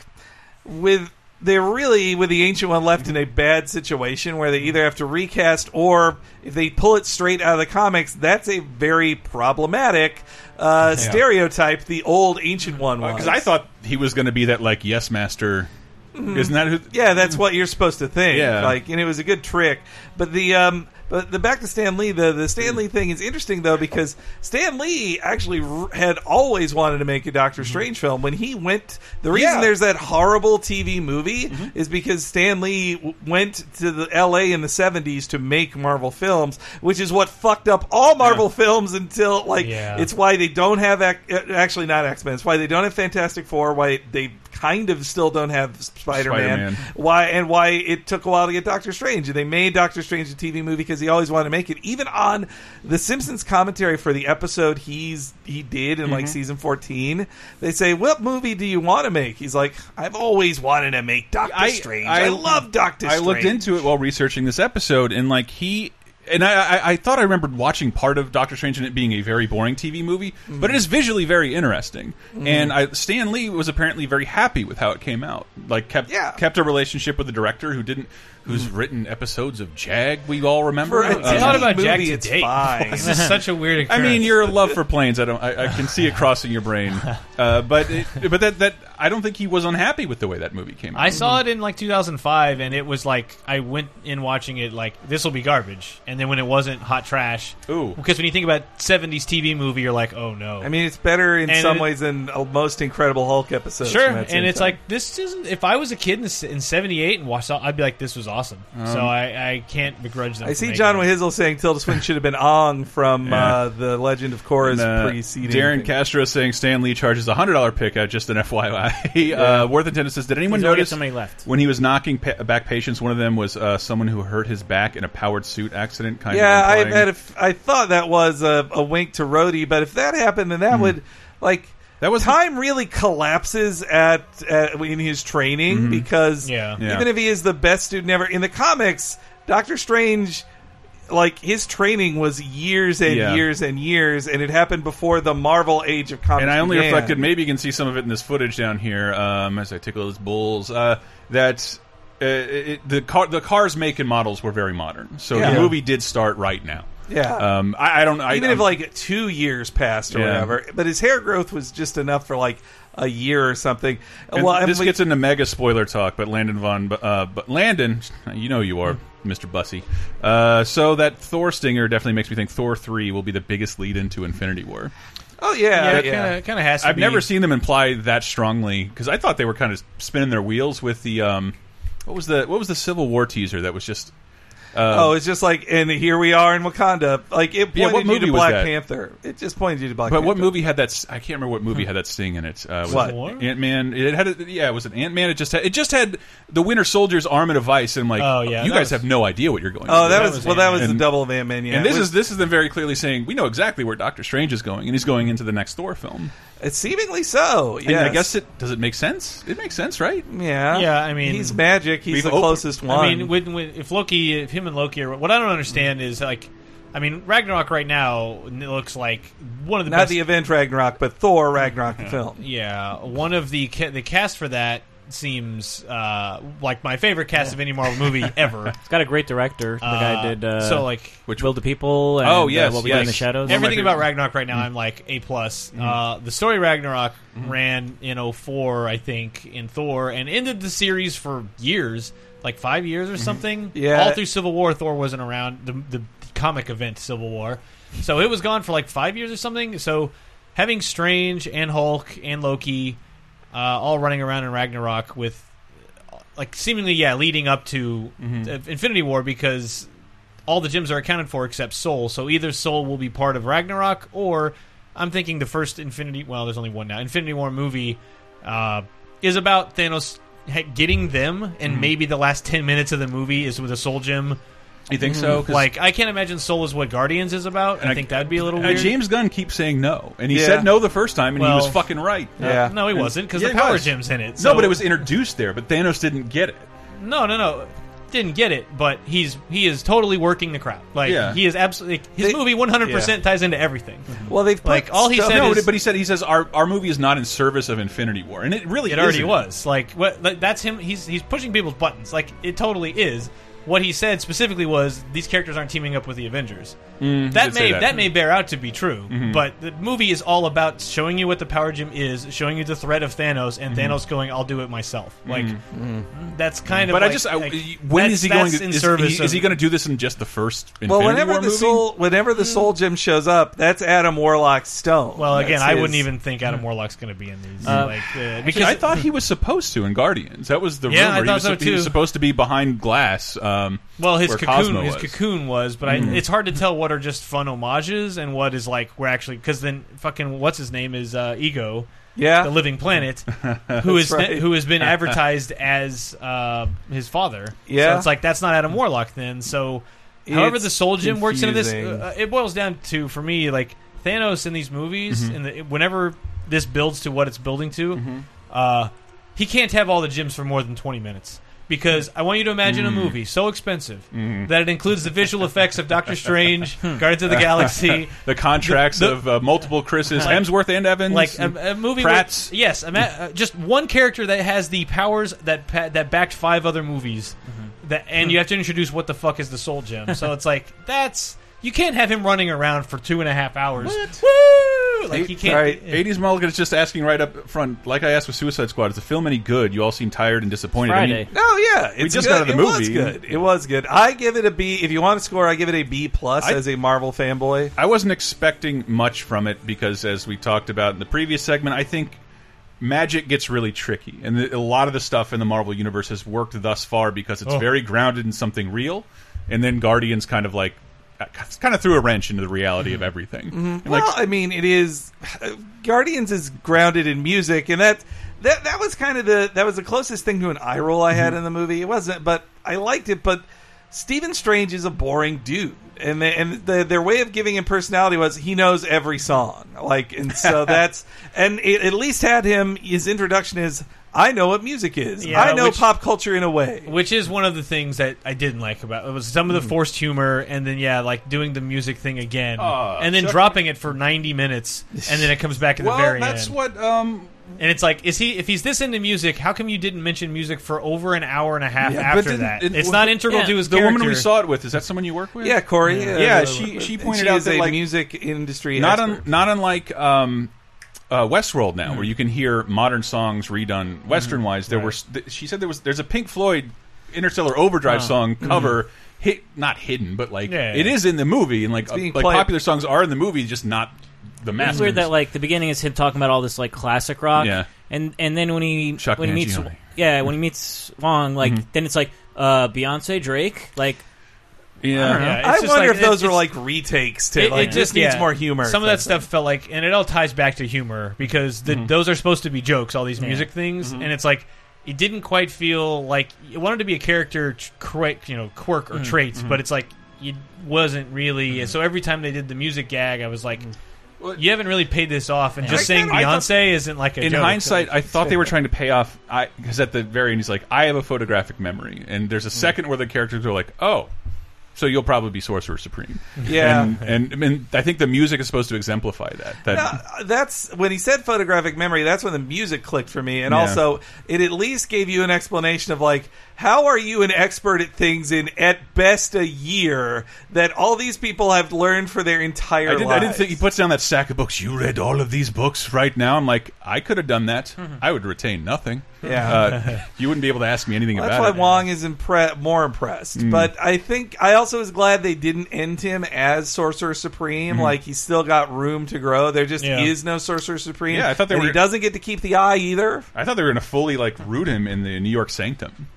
with they're really with the ancient one left in a bad situation where they either have to recast or if they pull it straight out of the comics, that's a very problematic uh, stereotype. The old ancient one was because I thought he was going to be that like yes master Isn't that who? Yeah, that's what you're supposed to think. Yeah. like, and it was a good trick. But the um, but the back to Stan Lee, the the Stan hmm. Lee thing is interesting though because Stan Lee actually r- had always wanted to make a Doctor hmm. Strange film. When he went, the reason Yeah. there's that horrible TV movie mm-hmm. is because Stan Lee w- went to the L.A. in the '70s to make Marvel films, which is what fucked up all Marvel films until like Yeah. it's why they don't have ac- uh, actually not X Men. It's why they don't have Fantastic Four. Why they kind of still don't have Spider Man. Spider-Man. Why and why it took a while to get Doctor Strange. And they made Doctor Strange a TV movie because he always wanted to make it. Even on the Simpsons commentary for the episode he's he did in like Mhm. season fourteen, they say, "What movie do you want to make?" He's like, "I've always wanted to make Doctor Strange. I, love Doctor Strange. I Strange." looked into it while researching this episode, and like he. And I, I, I thought I remembered watching part of Doctor Strange and it being a very boring TV movie, but it is visually very interesting. Mhm. And I, Stan Lee was apparently very happy with how it came out. Like kept yeah. kept a relationship with the director who didn't, who's written episodes of Jag. We all remember. For a I thought about Jag movie, today. This is such a weird. I mean, your love for planes. I don't. I, I can see it crossing your brain. Uh, but it, but that that I don't think he was unhappy with the way that movie came out. I saw it in like 2005, and it was like I went in watching it like this will be garbage, and then when it wasn't hot trash, ooh, because when you think about 70s TV movie, you're like, oh no. I mean, it's better in And some it- ways than a most Incredible Hulk episode. Sure, from that and it's time. like this isn't. If I was a kid in, s- in '78 and watched, it, I'd be like, "This was awesome." so Um, I, I can't begrudge them. I see John it. Wahizel saying Tilda Swinton should have been Aang from Yeah. uh, the Legend of Korra's And, uh, preceding. Darren thing. Castro saying Stan Lee charges a hundred dollar pick out. Just an FYI. Yeah. uh, Worth Attendance says, did anyone He's notice so many left. when he was knocking pa back patients? One of them was uh, someone who hurt his back in a powered suit accident. Kind yeah, of. I implying- had a f- I thought that was a, a wink to Rhodey, but if that happened, then that would like that was time really collapses at, at in his training Mhm. because Yeah. Yeah. even if he is the best student ever in the comics, Doctor Strange. Like his training was years and Yeah. years and years, and it happened before the Marvel age of comics. and I only began. reflected. Maybe you can see some of it in this footage down here um, as I tickle his bulls. Uh, that uh, it, the car, the cars make and models were very modern, so Yeah. the movie did start right now. Yeah. Um, I, I don't. I, even if I'm- like two years passed or Yeah. whatever. But his hair growth was just enough for like a year or something. And well, this and we- gets into mega spoiler talk, but Landon von, uh, but Landon, you know you are Mr. Bussy. Uh, so that Thor stinger definitely makes me think Thor three will be the biggest lead into Infinity War. Oh yeah, Yeah, yeah. it kinda has to I've be. never seen them imply that strongly because I thought they were kind of spinning their wheels with the um, what was the what was the Civil War teaser that was just. Uh, oh, it's just like, and here we are in Wakanda. Like it pointed Yeah, what you movie to was Black that? Panther. It just pointed you to Black but Panther. what movie had that? s- I can't remember what movie had that sting in it. Uh, was What? it Ant Man? It had a, yeah, it was it Ant Man? It just had, it just had the Winter Soldier's arm and a vice. And I'm like, Oh, yeah, you that guys was- have no idea what you're going. Oh, to that do. was well. That was the double of Ant Man. Yeah, and this It was- is this is them very clearly saying we know exactly where Doctor Strange is going, and he's going into the next Thor film. It's seemingly so. Yeah, I guess it does it make sense? It makes sense, right? Yeah, Yeah, I mean, he's magic. He's we've the opened- closest one. I mean, when, when, if Loki, if him and Loki are, what I don't understand is like, I mean, Ragnarok right now it looks like one of the not best. the event Ragnarok, but Thor Ragnarok the film. yeah, one of the ca- the cast for that seems uh, like my favorite cast of any Marvel movie ever. It's got a great director. The guy Uh, did uh, so like Which Wilderpeople. And, Oh, uh, yes, what we do in yes. the shadows. everything about Ragnarok right now, I'm like A plus. Uh, the story Ragnarok ran in 04, I think, in Thor, and ended the series for years, like five years or something. Yeah. all through Civil War, Thor wasn't around. The, the comic event Civil War, so it was gone for like five years or something. So having Strange and Hulk and Loki uh, all running around in Ragnarok with like seemingly yeah leading up to uh, Infinity War because all the gems are accounted for except Soul. So either Soul will be part of Ragnarok, or I'm thinking the first Infinity. Well, there's only one now. Infinity War movie uh, is about Thanos getting them, and maybe the last ten minutes of the movie is with a Soul gem. You think so? 'Cause- Like I can't imagine Soul is what Guardians is about. I, I- think that'd be a little Uh, weird. James Gunn keeps saying no, and he Yeah. said no the first time, and he was fucking right. Yeah. no, he And- wasn't because Yeah, the he power was. gem's in it. no, but it was introduced there, but Thanos didn't get it. No, no, no. Didn't get it, but he's he is totally working the crowd. Like Yeah. he is absolutely his They- movie 100 percent ties into everything. Well, they've put Like, all he stuff- said no, is- but he said he says our our movie is not in service of Infinity War, and it really It already isn't. was. Like what? Like, that's him. He's he's pushing people's buttons. Like it totally is. What he said specifically was these characters aren't teaming up with the Avengers. Mm, that may that. that. may bear out to be true, Mhm. but the movie is all about showing you what the power gem is, showing you the threat of Thanos, and Mhm. Thanos going, "I'll do it myself." Like Mhm. that's kind of. But I just I, like, when that's- is he going? To, in is, service he, is he going to do this in just the first? Well, whenever War the movie? soul, whenever the soul gem shows up, that's Adam Warlock's stone. Well, again, That's I his- wouldn't even think Adam Warlock's going to be in these. Uh, like uh, Actually, because I thought he was supposed to in Guardians. That was the Yeah, I rumor. thought he was, so, He was supposed to be behind glass. Um, Well, his cocoon, Cosmo his was. cocoon was, but. I, it's hard to tell what are just fun homages and what is like we're actually because then fucking what's his name is uh, Ego, Yeah. the Living Planet, who is right. who has been advertised as uh, his father. Yeah. so it's like that's not Adam Warlock then. So, however, It's the Soul Gem works into this, uh, it boils down to for me like Thanos in these movies, Mhm. and the, whenever this builds to what it's building to, Mhm. uh, he can't have all the gems for more than twenty minutes. Because I want you to imagine a Mm. movie so expensive Mhm. that it includes the visual effects of Doctor Strange, Guardians of the Galaxy, the contracts the- of uh, multiple Chris's, Hemsworth and Evans, like a, a movie. Pratt's. With, yes, ima- uh, just one character that has the powers that pa- that backed five other movies. That and you have to introduce what the fuck is the Soul Gem. So it's like that's you can't have him running around for two and a half hours. Woo! Like he can't. Right. 80s Mulligan is just asking right up front, like I asked with Suicide Squad, is the film any good? You all seem tired and disappointed. I mean, Oh yeah, We just good. got out of the it Was movie. good. It was good. I give it a B. If you want to score, I give it a B plus I- as a Marvel fanboy. I wasn't expecting much from it because, as we talked about in the previous segment, I think magic gets really tricky, and the, a lot of the stuff in the Marvel universe has worked thus far because it's Oh. very grounded in something real, and then Guardians kind of like kind of threw a wrench into the reality of everything. And, like, Well, I mean, it is Guardians is grounded in music, and that that that was kind of the that was the closest thing to an eye roll I Mm-hmm. had in the movie. It wasn't, but I liked it. But Stephen Strange is a boring dude, and they, and the, their way of giving him personality was he knows every song, like, and so that's and it at least had him. His introduction is. I know what music is. Yeah, I know which- pop culture in a way. Which is one of the things that I didn't like about it was some of the forced humor, and then yeah, like doing the music thing again, Oh, and then Chuck- dropping it for ninety minutes, and then it comes back at well, the very that's end. what. Um, and it's like, is he? If he's this into music, how come you didn't mention music for over an hour and a half Yeah, but after didn't- that? it- it's well, not integral yeah, to his the character. woman we saw it with is that someone you work with? Yeah, Corey. Yeah, Yeah, she she pointed she out is that a like music industry not expert. un, not unlike um, uh, Westworld now, where you can hear modern songs redone Western wise. There were th- she said there was there's a Pink Floyd Interstellar Overdrive Oh. song Mhm. cover. Hit not hidden, but like Yeah. it is in the movie, and like uh, being like played- popular songs are in the movie, just not the It's weird that like the beginning is him talking about all this like classic rock, Yeah. and and then when he Chuck when he meets Mangione. yeah when he meets Wong, like Mhm. then it's like uh Beyonce Drake, like yeah, I don't know. Yeah, I just wonder like- if those it's- are like retakes to It, like it just needs yeah. more humor. Some of that stuff felt like, and it all ties back to humor because the, those are supposed to be jokes. All these music things, and it's like it didn't quite feel like it wanted to be a character, tr- quirk, you know, quirk or Mhm. traits, but it's like it wasn't really. So every time they did the music gag, I was like. You haven't really paid this off, and just I saying I thought- Beyonce isn't like a in joke. hindsight, I thought they were trying to pay off. I because at the very end, he's like, "I have a photographic memory," and there's a mm. second where the characters are like, "Oh." So you'll probably be Sorcerer Supreme, Yeah. and, and and I think the music is supposed to exemplify that. That that's when he said photographic memory. That's when the music clicked for me, and Yeah. also it at least gave you an explanation of like how are you an expert at things in at best a year that all these people have learned for their entire I didn't, I didn't think he puts down that stack of books. You read all of these books right now. I'm like, I could have done that. I would retain nothing. Yeah. uh, you wouldn't be able to ask me anything That's about why it. Wong is impre- more impressed. Mm. But I think I also was glad they didn't end him as Sorcerer Supreme. Mhm. Like he's still got room to grow. There just Yeah. is no Sorcerer Supreme. Yeah, I thought they and were- He doesn't get to keep the eye either. I thought they were going to fully like root him in the New York Sanctum.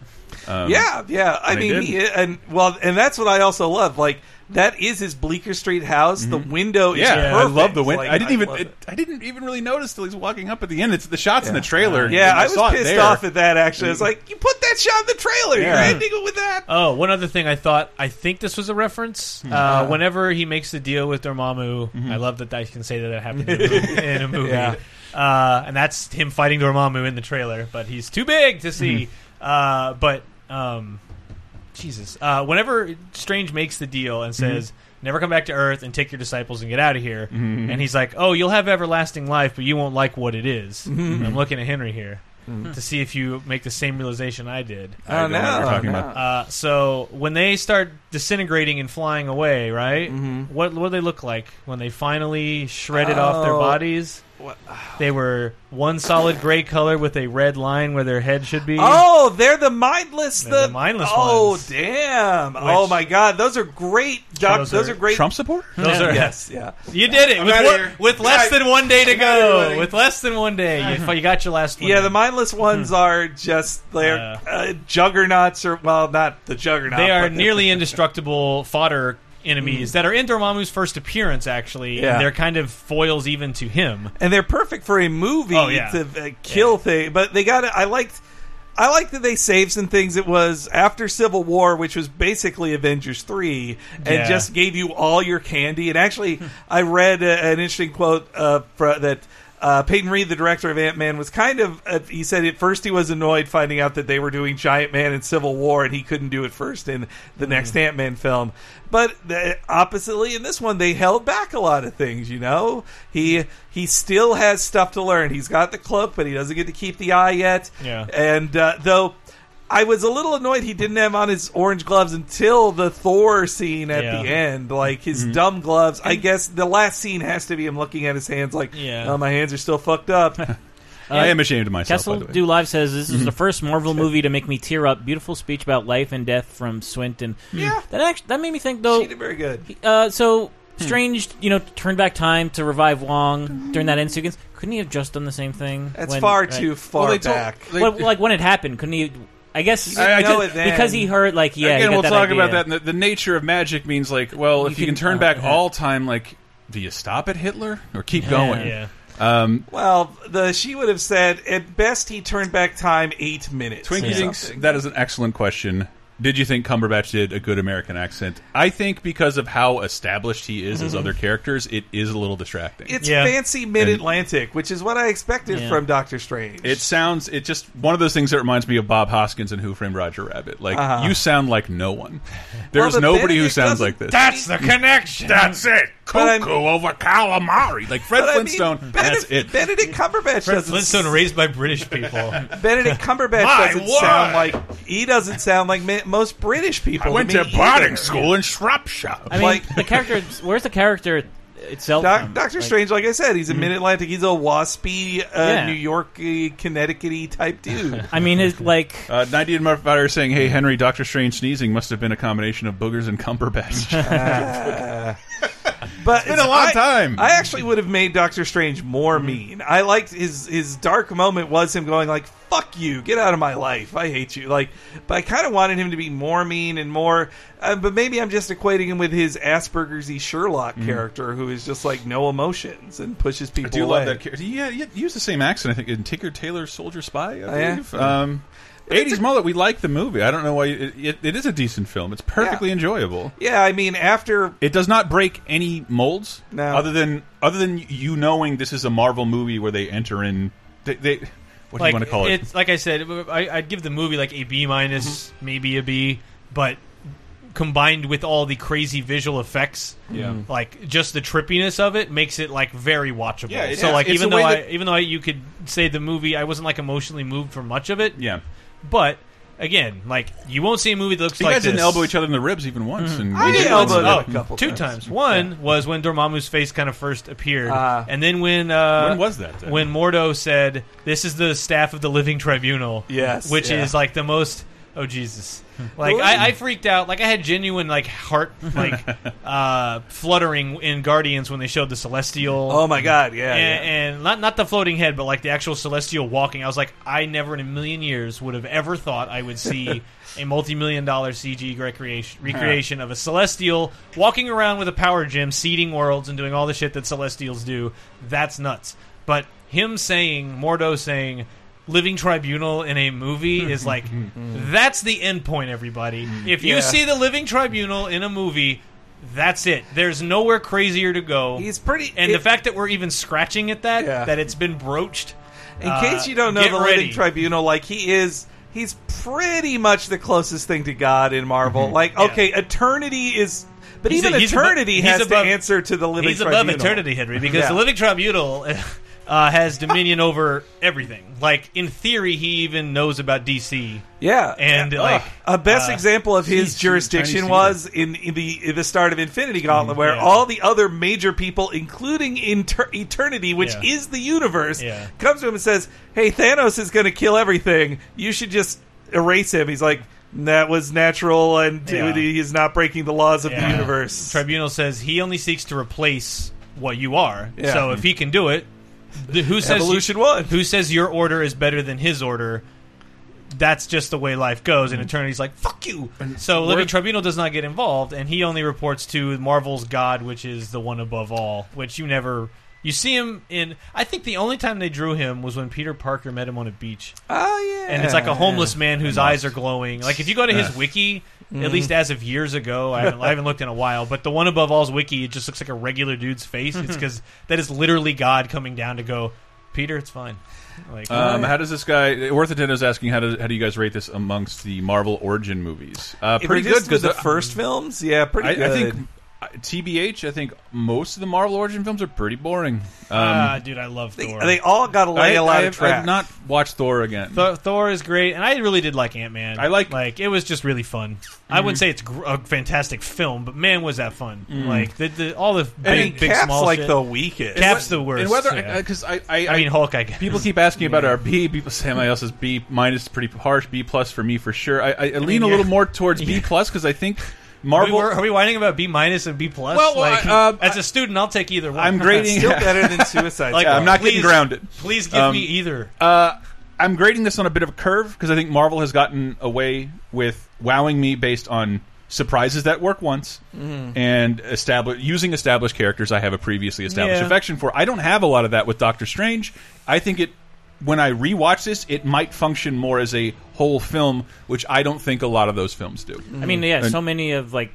Um, yeah, yeah. I mean, he, and well, and that's what I also love. Like that is his Bleecker Street house. The window is Mm-hmm. yeah, perfect. I love the window. Like, I didn't even love it, I didn't even really notice till he's walking up at the end. It's the shots in the trailer. Yeah, and I was pissed there. off at that. Actually, I was like, you put that shot in the trailer. You're Yeah. ending it with that. Oh, one other thing I thought. I think this was a reference. Hmm. Uh, Uh-huh. whenever he makes the deal with Dormammu, Mm-hmm. I love that I can say that that happened in a movie. in a movie. Yeah. Uh, and that's him fighting Dormammu in the trailer, but he's too big to see. Mm-hmm. Uh, but um, Jesus, uh, whenever Strange makes the deal and says. Mm-hmm. Never come back to Earth and take your disciples and get out of here. Mhm. And he's like, "Oh, you'll have everlasting life, but you won't like what it is." Mhm. I'm looking at Henry here. to see if you make the same realization I did. I don't know what you're talking no. about. Uh, so when they start disintegrating and flying away, right? What what do they look like when they finally shredded off their Oh. Bodies? They were one solid gray color with a red line where their head should be. Oh, they're the mindless. They're the, the mindless Oh, ones. damn! oh my god, those are great. Doc, Those those, are are, great. Trump support? Those are yes, yeah. You did it with, outta with less Yeah, than one day to I'm go. With less than one day, you, you got your last one. Yeah, the mindless ones are just they're uh, juggernauts, or well, not the juggernaut. They are nearly indestructible fodder enemies that are in Dormammu's first appearance. Actually, Yeah. and they're kind of foils even to him. and they're perfect for a movie Oh, yeah. to uh, kill things. But they got it. I liked. I liked that they saved some things. It was after Civil War, which was basically Avengers three, and Yeah. just gave you all your candy. And actually, I read uh, an interesting quote uh, fr- that. Uh, Peyton Reed, the director of Ant Man, was kind of. Uh, he said at first he was annoyed finding out that they were doing Giant Man in Civil War, and he couldn't do it first in the next Ant Man film. But the, oppositely, in this one, they held back a lot of things. You know, he he still has stuff to learn. He's got the cloak, but he doesn't get to keep the eye yet. Yeah. And uh, though I was a little annoyed he didn't have on his orange gloves until the Thor scene at Yeah. the end, like his Mm-hmm. dumb gloves. I guess the last scene has to be him looking at his hands, like, Yeah. oh, my hands are still fucked up. I am ashamed of myself. Kessel by the way. Do Live says this is the first Marvel movie to make me tear up. Beautiful speech about life and death from Swinton. Yeah. that actually that made me think though. She did very good. Uh, so Hmm. Strange, you know, turn back time to revive Wong during that end sequence. Couldn't he have just done the same thing? That's far too far Well, they told- back. they- Well, like when it happened, couldn't he? I guess I- I know did- it then. because he heard like yeah. he Again, got we'll that talk idea. about that. The, the nature of magic means like, well, if you, can, can- turn uh, back yeah. all time, like, do you stop at Hitler or keep Yeah. going? Yeah. Um, Well, the she would have said at best he turned back time eight minutes. Twinkie or thinks something. that is an excellent question. Did you think Cumberbatch did a good American accent? I think because of how established he is as Mhm. other characters, it is a little distracting. It's Yeah. fancy mid Atlantic, which is what I expected Yeah. from Doctor Strange. It sounds it just one of those things that reminds me of Bob Hoskins and Who Framed Roger Rabbit. Like Uh-huh. you sound like no one. There's but nobody who Benedict sounds doesn't- like this. That's the connection. That's it. But I'm- Cuckoo over calamari. Like Fred But I mean, Flintstone. that's Benedict, it. Benedict Cumberbatch Fred doesn't Flintstone raised by British people. Benedict Cumberbatch My doesn't word. sound like he doesn't sound like ma- most British people. I went me to boarding either. school in Shropshire. I mean, like- the character. Where's the character itself? Doc, from? Doctor Like, Strange, like I said, he's a mid Atlantic. He's a waspy, uh, Yeah. New York, Connecticut type dude. I mean, his like. Uh, 90 Mudfire saying, "Hey Henry, Doctor Strange sneezing must have been a combination of boogers and Cumberbatch." But It's been a long I- time. I actually would have made Doctor Strange more Mm-hmm. mean. I liked his his dark moment was him going like "fuck you, get out of my life, I hate you." Like, but I kind of wanted him to be more mean and more. Uh, but maybe I'm just equating him with his Asperger's Sherlock character, who is just like no emotions and pushes Mm-hmm. I do away. love that character. Yeah, he used the same accent. I think in Tinker Tailor Soldier Spy. I Oh, yeah? believe. Um, 80s mullet. We like the movie. I don't know why. It, it, it is a decent film. It's perfectly enjoyable. Yeah, I mean, after It does not break any molds. No. Other than other than you knowing this is a Marvel movie where they enter in. They, they what do you want to call it? It's like I said, I, I'd give the movie like a B minus, Mm-hmm. maybe a B, but combined with all the crazy visual effects, Yeah. like just the trippiness of it makes it like very watchable. Yeah, it's- so like even though I even though I, you could say the movie, I wasn't like emotionally moved for much of it. Yeah. But again, like you won't see a movie that looks You like guys this. didn't elbow each other in the ribs even once. And I did did elbow Oh, a couple two times. times. One was when Dormammu's face kind of first appeared, Ah. and then when uh, When was that, then? When Mordo said, "This is the staff of the Living Tribunal." Yes, which yeah. is like the most. Oh Jesus! Like I, I freaked out. Like I had genuine like heart like uh, fluttering in Guardians when they showed the Celestial. oh my god, yeah, and, yeah. and not not the floating head, but like the actual celestial walking. I was like, I never in a million years would have ever thought I would see a multi-million dollar CG recreation recreation of a celestial walking around with a power gem, seeding worlds, and doing all the shit that celestials do. That's nuts. But him saying, Mordo saying. Living Tribunal in a movie is like mm-hmm. that's the end point. Everybody, mm-hmm. if you Yeah. see the Living Tribunal in a movie, that's it. There's nowhere crazier to go. He's pretty. And it- the fact that we're even scratching at that, Yeah. that it's been broached. In uh, case you don't know get the ready. Living Tribunal, like he is, he's pretty much the closest thing to God in Marvel. Mm-hmm. Like, okay, eternity is, but He's even a- he's above- eternity he's has above- to answer to the Living He's Tribunal. above eternity, Henry, because Yeah. the Living Tribunal, uh, has dominion over everything. Like in theory, he even knows about DC. Yeah, and like a best uh, example of his Jeez, jurisdiction Chinese was in, in the in the start of Infinity Gauntlet, where yeah. all the other major people, including Inter- Eternity, which Yeah. is the universe, Yeah. comes to him and says, "Hey, Thanos is going to kill everything. You should just erase him." He's like, "That was natural, and Yeah. he is not breaking the laws of the universe." Tribunal says he only seeks to replace what you are. Yeah. So if he can do it, the, who says Evolution won? Who says your order is better than his order? That's just the way life goes. And Eternity's like, "Fuck you." So Living Tribunal does not get involved, and he only reports to Marvel's God, which is the one above all. Which you never. You see him in. I think the only time they drew him was when Peter Parker met him on a beach. Oh yeah, And it's like a homeless man whose eyes are glowing. Like if you go to his wiki, Mhm. at least as of years ago, I haven't, I haven't looked in a while. But the one above all's wiki, it just looks like a regular dude's face. It's because that is literally God coming down to go, Peter, it's fine. Like, Um, how does this guy? Worth Nintendo's asking how do how do you guys rate this amongst the Marvel origin movies? Uh, pretty we're good with because the first films, yeah, pretty I, good. I think TBH. I think most of the Marvel origin films are pretty boring. Um, Ah, dude, I love Thor. they all got to lay I- a lot I of have- I've not watched Thor again. Thor, Thor is great, and I really did like Ant Man. I like like it was just really fun. I Mm-hmm. wouldn't say it's gr- a fantastic film, but man, was that fun! Mm. Like the, the all the I mean, big, big Cap's small like shit. the weakest. Cap's the worst. and whether- yeah. because I, I, I mean Hulk. I guess People keep asking about our B. People say my else is B minus, pretty harsh. B plus for me for sure. I, I, I lean mean, a yeah. little more towards B plus because I think Marvel. Are we, are we whining about B minus and B plus? Well, well, like, I- uh, as a student, I'll take either one. I'm grading. Still better than Like, Yeah, I'm not please- getting grounded. Please give Um, me either. Uh, I'm grading this on a bit of a curve because I think Marvel has gotten away with wowing me based on surprises that work once Mhm. and establish using established characters I have a previously established Yeah. affection for. I don't have a lot of that with Doctor Strange. I think it when I rewatch this, it might function more as a whole film, which I don't think a lot of those films do. I mean, yeah, And- so many of like.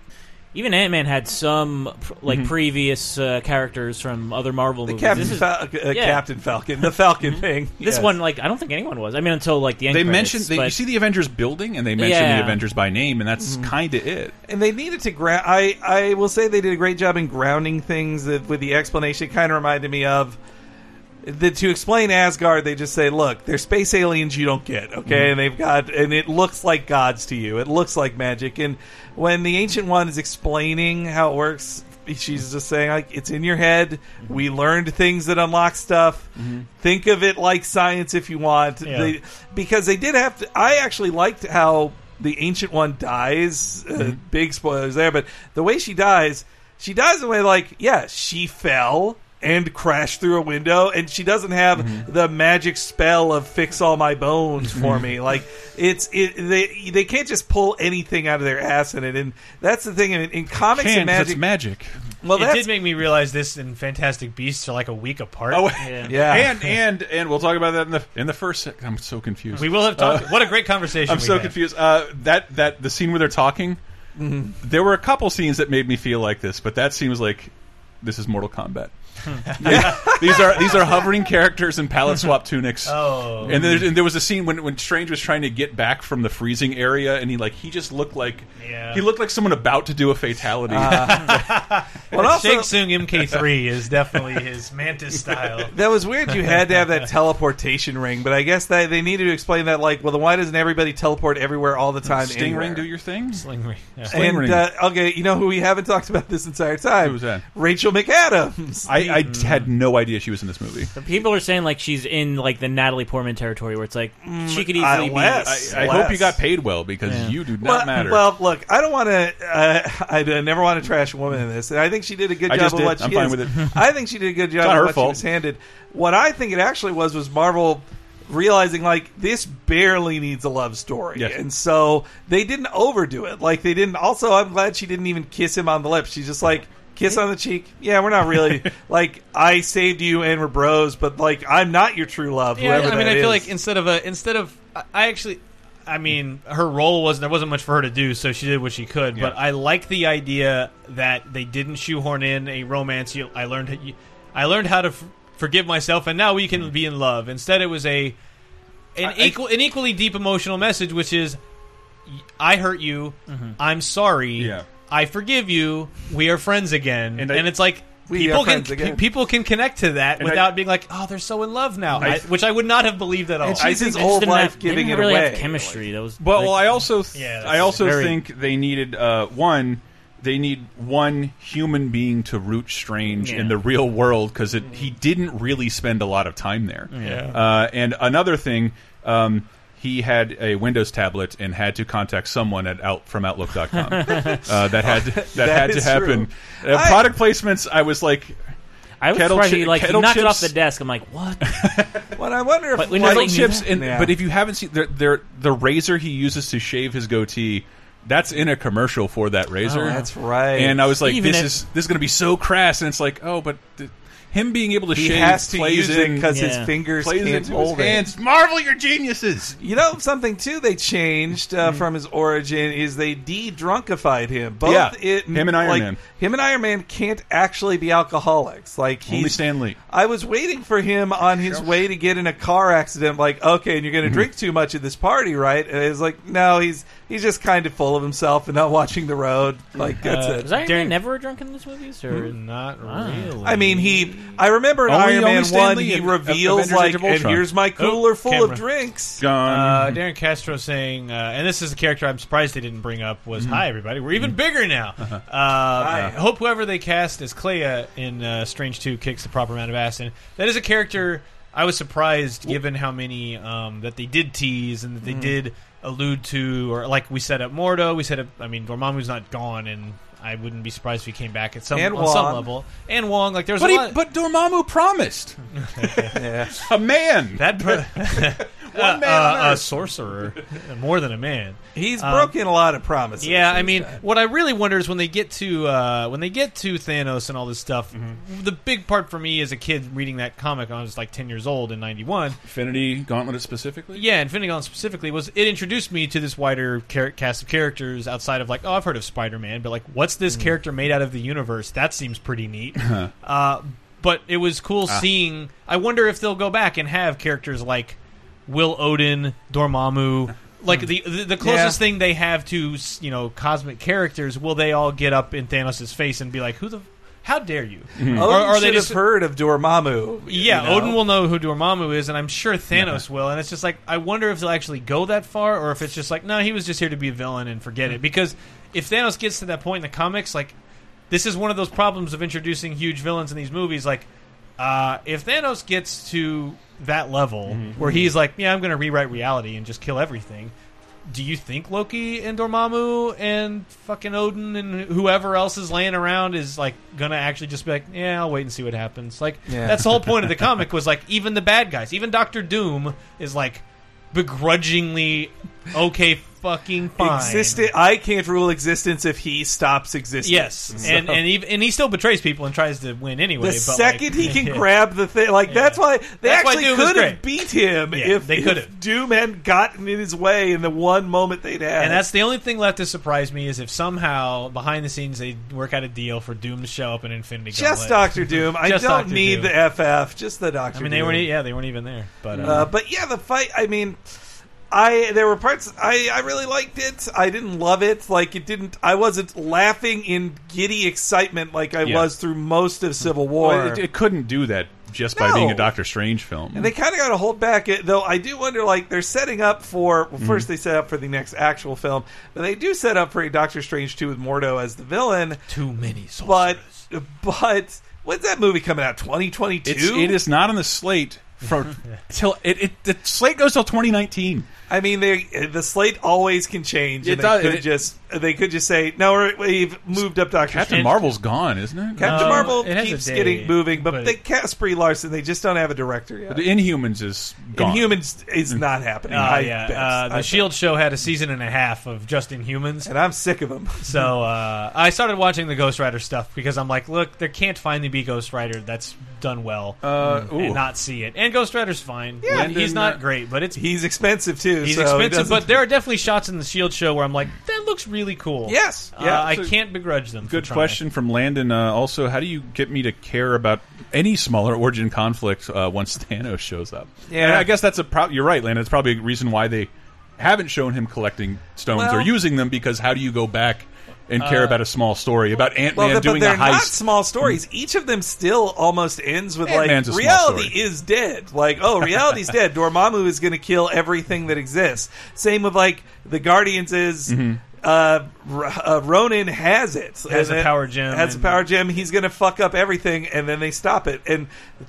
Even Ant Man had some pr- like Mhm. previous uh, characters from other Marvel The movies. Captain This is- Fal- uh, yeah. Captain Falcon, the Falcon thing. This yes. one, like, I don't think anyone was. I mean, until like the end. They credits, mentioned they, you see the Avengers building, and they mention Yeah. the Avengers by name, and that's Mhm. kind of it. and they needed to ground. I I will say they did a great job in grounding things that, with the explanation. It kind of reminded me of the, to explain Asgard. They just say, "Look, they're space aliens you don't get, okay? Mhm. And they've got, and it looks like gods to you. It looks like magic." And when the ancient one is explaining how it works. She's just saying like it's in your head. We learned things that unlock stuff. Think of it like science if you want. Yeah. They, because they did have to. I actually liked how the ancient one dies. Uh, big spoilers there, but the way she dies, she dies in a way like, yeah, she fell and crash through a window, and she doesn't have the magic spell of fix all my bones for me. Like it's it they they can't just pull anything out of their ass in it, and that's the thing in, in comics Can't, magic. it's magic. Well, it did make me realize this and Fantastic Beasts are like a week apart. Oh, Yeah. and and and we'll talk about that in the in the first. Sec- I'm so confused. We will have talked. Uh, what a great conversation! I'm we so had. confused. Uh, that that the scene where they're talking. Mhm. There were a couple scenes that made me feel like this, but that scene was like, this is Mortal Kombat. these are these are hovering characters in palette swap tunics. Oh. and, there, and there was a scene when when Strange was trying to get back from the freezing area, and he like he just looked like Yeah. he looked like someone about to do a fatality. Well, also- Shang Tsung MK3 is definitely his Mantis style. That was weird. You had to have that teleportation ring, but I guess that they needed to explain that. Like, well, then why doesn't everybody teleport everywhere all the time? Sting anywhere? ring, do your thing. Sling ring. Yeah. Sling and ring. uh, okay, you know who we haven't talked about this entire time? Who's that? Rachel McAdams. I, I had no idea she was in this movie. But people are saying like she's in like the Natalie Portman territory, where it's like she could uh, easily less. be. I, I hope you got paid well because Yeah. you do not well, matter. well, look, I don't want to. Uh, I d- never want to trash a woman in this. And I think she did a good I job just of did. what she I'm fine is. with it. I think she did a good job not of her what fault. she was handed. What I think it actually was was Marvel realizing like this barely needs a love story, Yes. and so they didn't overdo it. Like they didn't. Also, I'm glad she didn't even kiss him on the lips. She's just like. Kiss on the cheek. Yeah, we're not really like I saved you and we're bros, but like I'm not your true love. Yeah, whoever I mean, I feel is. like instead of a instead of I- I actually, I mean, her role was there wasn't much for her to do, so she did what she could. But I like the idea that they didn't shoehorn in a romance. You, I learned, I learned how to f- forgive myself, and now we can be in love. Instead, it was a an I- equal, an equally deep emotional message, which is, I hurt you, mm-hmm. I'm sorry, Yeah. I forgive you, we are friends again, And and, it's like. We people can again. pe- people can connect to that And I- without being like, oh, they're so in love now, I- I, which I would not have believed at all. And she's They his just old didn't life have- giving didn't it really away. have chemistry. That was Well, like, well, I also th- Yeah, I also very- think they needed uh, one. They need one human being to root Strange Yeah. in the real world because he didn't really spend a lot of time there. Yeah. Uh, and another thing, um, he had a Windows tablet and had to contact someone at out from Outlook.com. uh, that had that, That had to happen. Uh, I- product placements. I was like, I was kettle surprised he like he kettle knocked it off the desk. I'm like, what? Well, I wonder if But kettle never chips. And, Yeah. But if you haven't seen, they're, they're, the razor he uses to shave his goatee. That's in a commercial for that razor. Oh, that's right. And I was like, Even this if- is this is going to be so crass. And it's like, oh, but th him being able to he shave has to plays use it in because his fingers plays can't into hold his it. hands. Marvel, your geniuses. You know something too they changed uh, Mm-hmm. from his origin is they de-drunkified him. Both Yeah, it, him and Iron like, Man. Him and Iron Man can't actually be alcoholics. Like he's, Only Stan Lee. I was waiting for him on his way to get in a car accident. Like, okay, and you're going Mm-hmm. to drink too much at this party, right? And it's like, no, he's he's just kind of full of himself and not watching the road. Like that's Uh, it. Was Iron Darren- Man never drunk in these movies? Or not Ah. really. I mean, he. I remember in Only- Iron Man one, he in reveals like, and here's my cooler full camera. of drinks. Gone. Uh, Darren Castro saying, uh, and this is a character I'm surprised they didn't bring up. Was hi everybody, we're even bigger now. Uh, I hope whoever they cast as Clea in uh, Strange Two kicks the proper amount of ass. And that is a character I was surprised given how many um, that they did tease and that they did allude to, or like we set up Mordo, we set up. I mean, Dormammu's not gone, and I wouldn't be surprised if he came back at some And on some Wong. level. And Wong, like there's but a he, lot. but Dormammu promised yeah. a man. that pro- One man uh, on uh, a Earth. sorcerer, more than a man. He's Um, broken a lot of promises. Yeah, I He's mean, done. what I really wonder is when they get to uh, when they get to Thanos and all this stuff. Mm-hmm. The big part for me as a kid reading that comic, I was like ten years old in '91. Infinity Gauntlet specifically. Yeah, Infinity Gauntlet specifically was it introduced me to this wider char- cast of characters outside of like, oh, I've heard of Spider Man, but like, what's Mm. this character made out of the universe? That seems pretty neat. uh, but it was cool Ah. seeing. I wonder if they'll go back and have characters like Will Odin, Dormammu. Like hmm. the the, the closest Yeah. thing they have to you know cosmic characters, will they all get up in Thanos' face and be like, "Who the? How dare you?" Hmm. Odin Or are they just have heard of Dormammu. yeah, you know? Odin will know who Dormammu is, and I'm sure Thanos will. And it's just like I wonder if they'll actually go that far, or if it's just like, no, he was just here to be a villain and forget it. Hmm. Because if Thanos gets to that point in the comics, like this is one of those problems of introducing huge villains in these movies. Like, uh, if Thanos gets to that level mm-hmm. where he's like, yeah, I'm going to rewrite reality and just kill everything. Do you think Loki and Dormammu and fucking Odin and whoever else is laying around is like gonna actually just be like, yeah, I'll wait and see what happens? Like Yeah. that's the whole point of the comic was like even the bad guys, even Doctor Doom is like begrudgingly okay, fucking fine. I can't rule existence if he stops existing. Yes, So- and and even, and he still betrays people and tries to win anyway. the second like, he can yeah. grab the thing, like that's why they That's actually could have beat him Yeah, if they could've. Doom hadn't gotten in his way in the one moment they'd had. And that's the only thing left to surprise me is if somehow behind the scenes they work out a deal for Doom to show up in Infinity just Doctor Doom. I don't Dr. need Doom. the FF, just the Doctor. I mean, they Doom. weren't. Yeah, they weren't even there. But uh, Uh, but yeah, the fight. I mean, I there were parts I I really liked it. I didn't love it. Like it didn't. I wasn't laughing in giddy excitement like I Yeah. was through most of Civil War. Well, it, it couldn't do that just by being a Doctor Strange film. and they kind of got to hold back it, though. I do wonder, like they're setting up for. Well, Mhm. first they set up for the next actual film, but they do set up for a Doctor Strange two with Mordo as the villain. Too many, but but when's that movie coming out? Twenty twenty It's, two. it is not on the slate for till it, it. The slate goes till 2019. I mean, they the slate always can change. It and does, they and could it- just they could just say no. we're- We've moved up Doctor Captain Strange. Marvel's gone, isn't it? Captain No, Marvel it keeps day, getting moving, but, but- they cast Brie Larson. They just don't have a director yet. The Inhumans is gone. Inhumans is not happening. Oh I yeah, bet. uh, the I Shield show had a season and a half of just Inhumans, and I'm sick of them. so uh, I started watching the Ghost Rider stuff because I'm like, look, there can't finally be Ghost Rider that's done well Uh, ooh. and not see it. And Ghost Rider's fine. Yeah, And he's not uh, great, but it's He's expensive too. He's so expensive. doesn't- But there are definitely shots in the Shield show where I'm like, that looks really cool. Yes, Uh, yeah. I can't begrudge them. Good question from Landon. Uh, also, how do you get me to care about any smaller origin conflict uh, once Thanos shows up? Yeah. And I guess that's a. Pro you're right, Landon. It's probably a reason why they haven't shown him collecting stones or using them because how do you go back and care Uh, about a small story about Ant Man Well, but doing they're a not small stories. Each of them still almost ends with Ant-Man's like reality is dead. Like oh, reality's dead. Dormammu is going to kill everything that exists. Same with like the Guardians is. Mhm. Uh, uh, Ronan has it. Has And a power gem Has a power gem. He's going to fuck up everything, and then they stop it. And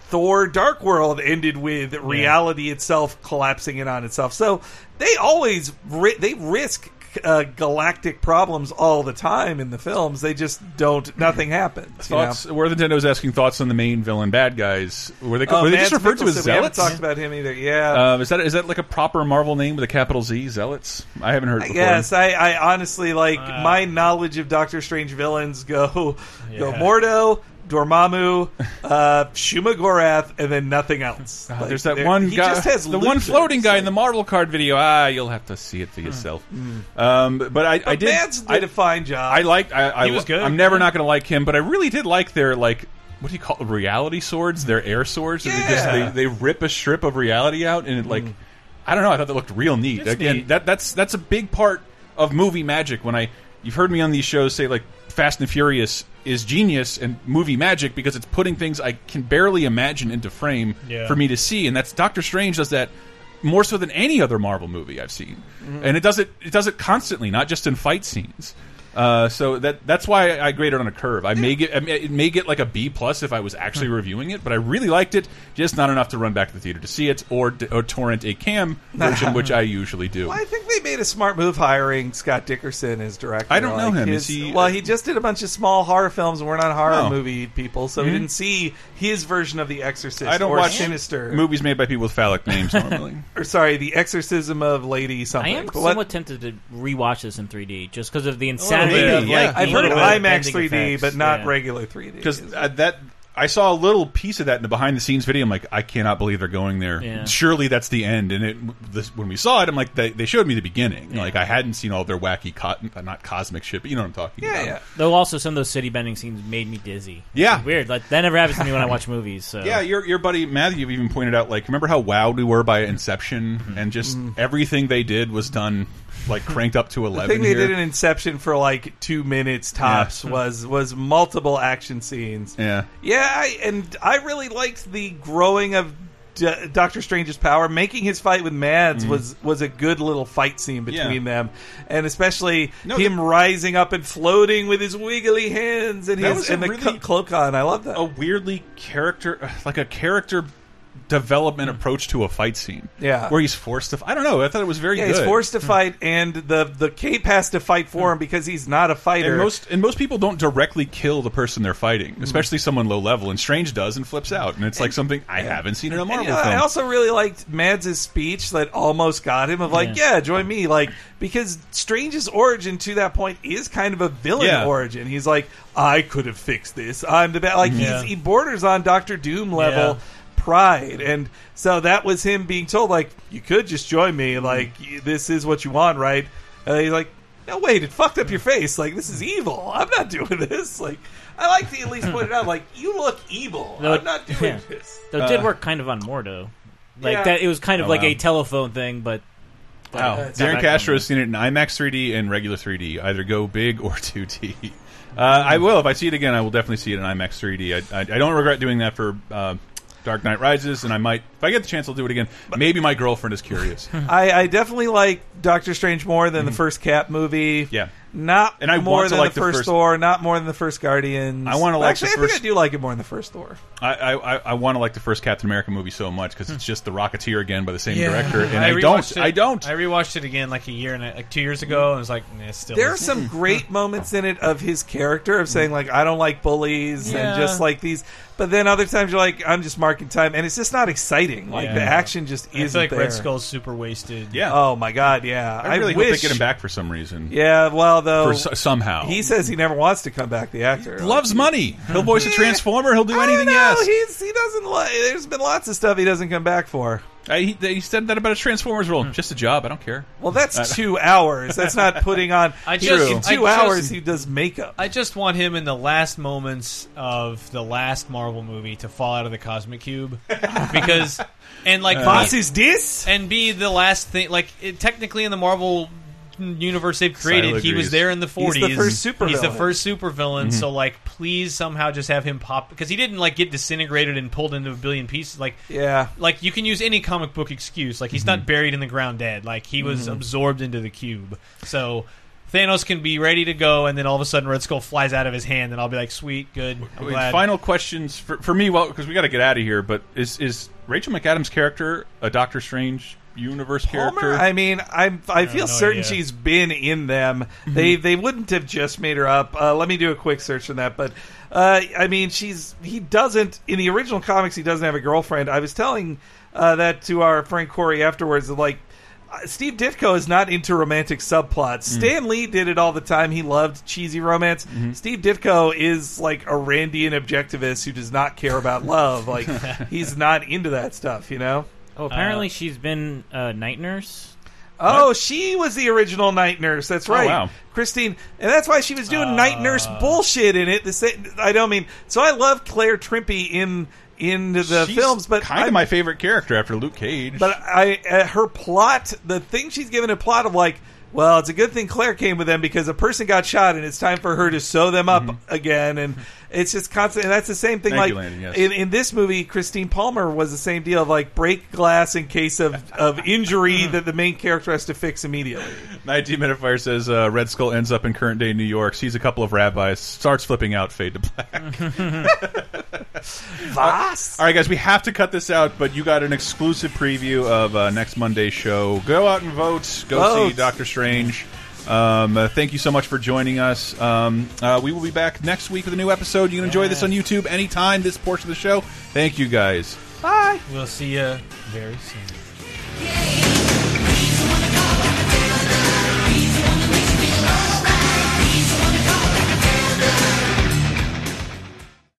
Thor: Dark World ended with reality itself collapsing in on itself. So they always ri- they risk uh, galactic problems all the time in the films. They just don't. Nothing happens. you know? Thoughts? Where Nintendo's asking thoughts on the main villain bad guys. Were they, Oh, were they just Mads referred to as Mikkelsen, We haven't talked about him either. Yeah. Uh, is that is that like a proper Marvel name with a capital Z? Zealots? I haven't heard. It I before. guess I, I honestly like Uh, my knowledge of Doctor Strange villains go go Yeah. Mordo, Dormammu, uh, Shuma Gorath, and then nothing else. Uh, Like, there's that one He guy, just has the one losers. floating guy in the Marvel card video. Ah, you'll have to see it for yourself. Um, but I, I did. Mads did I, a fine job. I liked. I, I, He was good. I'm never not going to like him, but I really did like their like. What do you call it? reality swords? Their air swords. They just Yeah. they, they rip a strip of reality out, and it like I don't know. I thought that looked real neat. It's Again, neat. that that's that's a big part of movie magic. When I you've heard me on these shows say like Fast and Furious is genius and movie magic because it's putting things I can barely imagine into frame Yeah. for me to see, and that's Doctor Strange does that more so than any other Marvel movie I've seen, Mhm. and it does it it does it constantly, not just in fight scenes. Uh, so that that's why I grade it on a curve. I may get I may, it may get like a B plus if I was actually reviewing it, but I really liked it. Just not enough to run back to the theater to see it or, or torrent a cam version, which I usually do. Well, I think they made a smart move hiring Scott Derrickson as director. I don't know Like, him. his- Is he- Well, he just did a bunch of small horror films, and we're not horror Oh. movie people, so Mhm. we didn't see his version of The Exorcist. I don't or watch Sinister. movies made by people with phallic names normally. or sorry, The Exorcism of Lady something. I am But what- somewhat tempted to rewatch this in 3D just because of the insanity bit, of yeah. like I've heard of IMAX 3D, effects. but not Yeah. regular 3D. because uh, that I saw a little piece of that in the behind the scenes video. I'm like, I cannot believe they're going there. Yeah. Surely that's the end. And it this, when we saw it, I'm like, they, they showed me the beginning. Like I hadn't seen all their wacky, co uh, not cosmic shit, but you know what I'm talking about. Yeah, Though also some of those city bending scenes made me dizzy. Yeah. It's weird. Like that never happens to me when I watch movies. So Yeah, your your buddy Matthew even pointed out like, remember how wowed we were by Inception, Mm-hmm. and just everything they did was done like cranked up to The eleven. they here. did in Inception for like two minutes tops Yeah. was was multiple action scenes. Yeah. Yeah, I, and I really liked the growing of D- Doctor Strange's power. Making his fight with Mads Mhm. was was a good little fight scene between Yeah. them, and especially No, him rising up and floating with his wiggly hands and his and the really- cloak on. I love that. a weirdly character like a character development approach to a fight scene. Yeah. where he's forced to. I don't know. I thought it was very yeah, good. he's forced to fight, and the the cape has to fight for him because he's not a fighter. And most and most people don't directly kill the person they're fighting, Mm. especially someone low level. And Strange does and flips out, and it's like something I haven't seen in a And, Marvel you know, film. I also really liked Mads' speech that almost got him of like, yeah. join me, like because Strange's origin to that point is kind of a villain Yeah. origin. He's like, I could have fixed this. I'm the best. Like Yeah. he's he borders on Doctor Doom level. Yeah. Pride and so that was him being told like you could just join me like this is what you want right and he's like no wait it fucked up your face like this is evil I'm not doing this like I like to at least point it out like you look evil Though I'm not doing yeah. this Though it did Uh, work kind of on Mordo. Like Yeah. that, it was kind of Oh, like wow. a telephone thing, but. but Wow. it's Darren Castro on has seen it in IMAX 3D and regular 3D. Either go big or 2D. Uh, I will if I see it again. I will definitely see it in IMAX 3D. I, I, I don't regret doing that for uh, Dark Knight Rises, and I might if I get the chance, I'll do it again. Maybe my girlfriend is curious. I, I definitely like Doctor Strange more than the first Cap movie. Mm-hmm. Yeah. Not And I more want to than like the the first, first- Thor, not more than the first Guardians. I wanna like Actually, the I think first- I do like it more than the first Thor. I I, I, I want to like the first Captain America movie so much because it's just the Rocketeer again by the same director, and I, rewatched don't. It, I don't. I rewatched it again like a year and a, like two years ago, and I was like, nah, still. There are some great moments in it of his character of saying like I don't like bullies Yeah. and just like these, but then other times you're like I'm just marking time and it's just not exciting. Like Yeah. the action just I isn't feel like there. Red Skull's super wasted. Yeah. Oh my god, yeah. I really hope wish, they get him back for some reason. Yeah, well though For s- somehow. he says he never wants to come back. The actor Loves money. He'll voice a transformer. He'll do I don't anything. know. Yes. He's, he doesn't like. There's been lots of stuff he doesn't come back for. Uh, he, he said that about a Transformers role. Just a job. I don't care. Well, that's Uh, two hours. That's not putting on. I he- just- in I two just- hours he does makeup. I just want him in the last moments of the last Marvel movie to fall out of the cosmic cube because and like Was be- is this? and be the last thing like it, technically in the Marvel universe they've created. Silo He was there in the 40s. He's forties. the first supervillain. He's the first supervillain. Mhm. So like, please somehow just have him pop because he didn't like get disintegrated and pulled into a billion pieces. Like, Yeah. like you can use any comic book excuse. Like he's Mm-hmm. not buried in the ground dead. Like he was Mhm. absorbed into the cube. So. Thanos can be ready to go, and then all of a sudden Red Skull flies out of his hand, and I'll be like, "Sweet, good, I'm Wait, glad." Final questions for for me. Well, because we got to get out of here. But is is Rachel McAdams' character a Doctor Strange universe Palmer, character? I mean, I'm I feel no certain idea. she's been in them. They they wouldn't have just made her up. Uh, let me do a quick search on that. But uh, I mean, she's he doesn't in the original comics. He doesn't have a girlfriend. I was telling uh, that to our friend Corey afterwards. Like. uh, Steve Ditko is not into romantic subplots. Stan Lee did it all the time. He loved cheesy romance. Steve Ditko is like a Randian objectivist who does not care about love. Like he's not into that stuff, you know. Oh, uh, apparently she's been a night nurse. Oh, she was the original night nurse. That's Oh, right, wow. Christine, and that's why she was doing night uh, nurse bullshit in it. The same, I don't mean. So I love Claire Temple in in the She's films, but kind of I'm- my favorite character after Luke Cage. But I, uh, her plot, the thing she's given a plot of like, well, it's a good thing Claire came with them because a person got shot and it's time for her to sew them up mm-hmm. again, and it's just constant. And that's the same thing. Thank like you, Landon, yes. in in this movie, Christine Palmer was the same deal of like break glass in case of of injury that the main character has to fix immediately. 19 Minute Fire says uh, Red Skull ends up in current day New York, sees a couple of rabbis, starts flipping out, fade to black. Was? All right, guys, we have to cut this out, but you got an exclusive preview of uh, next Monday's show. Go out and vote. Go Vote. see Doctor Strange. Um, uh, thank you so much for joining us. Um, uh, we will be back next week with a new episode. You can enjoy this on YouTube anytime, this portion of the show. Thank you, guys. Bye. We'll see you very soon. Yeah.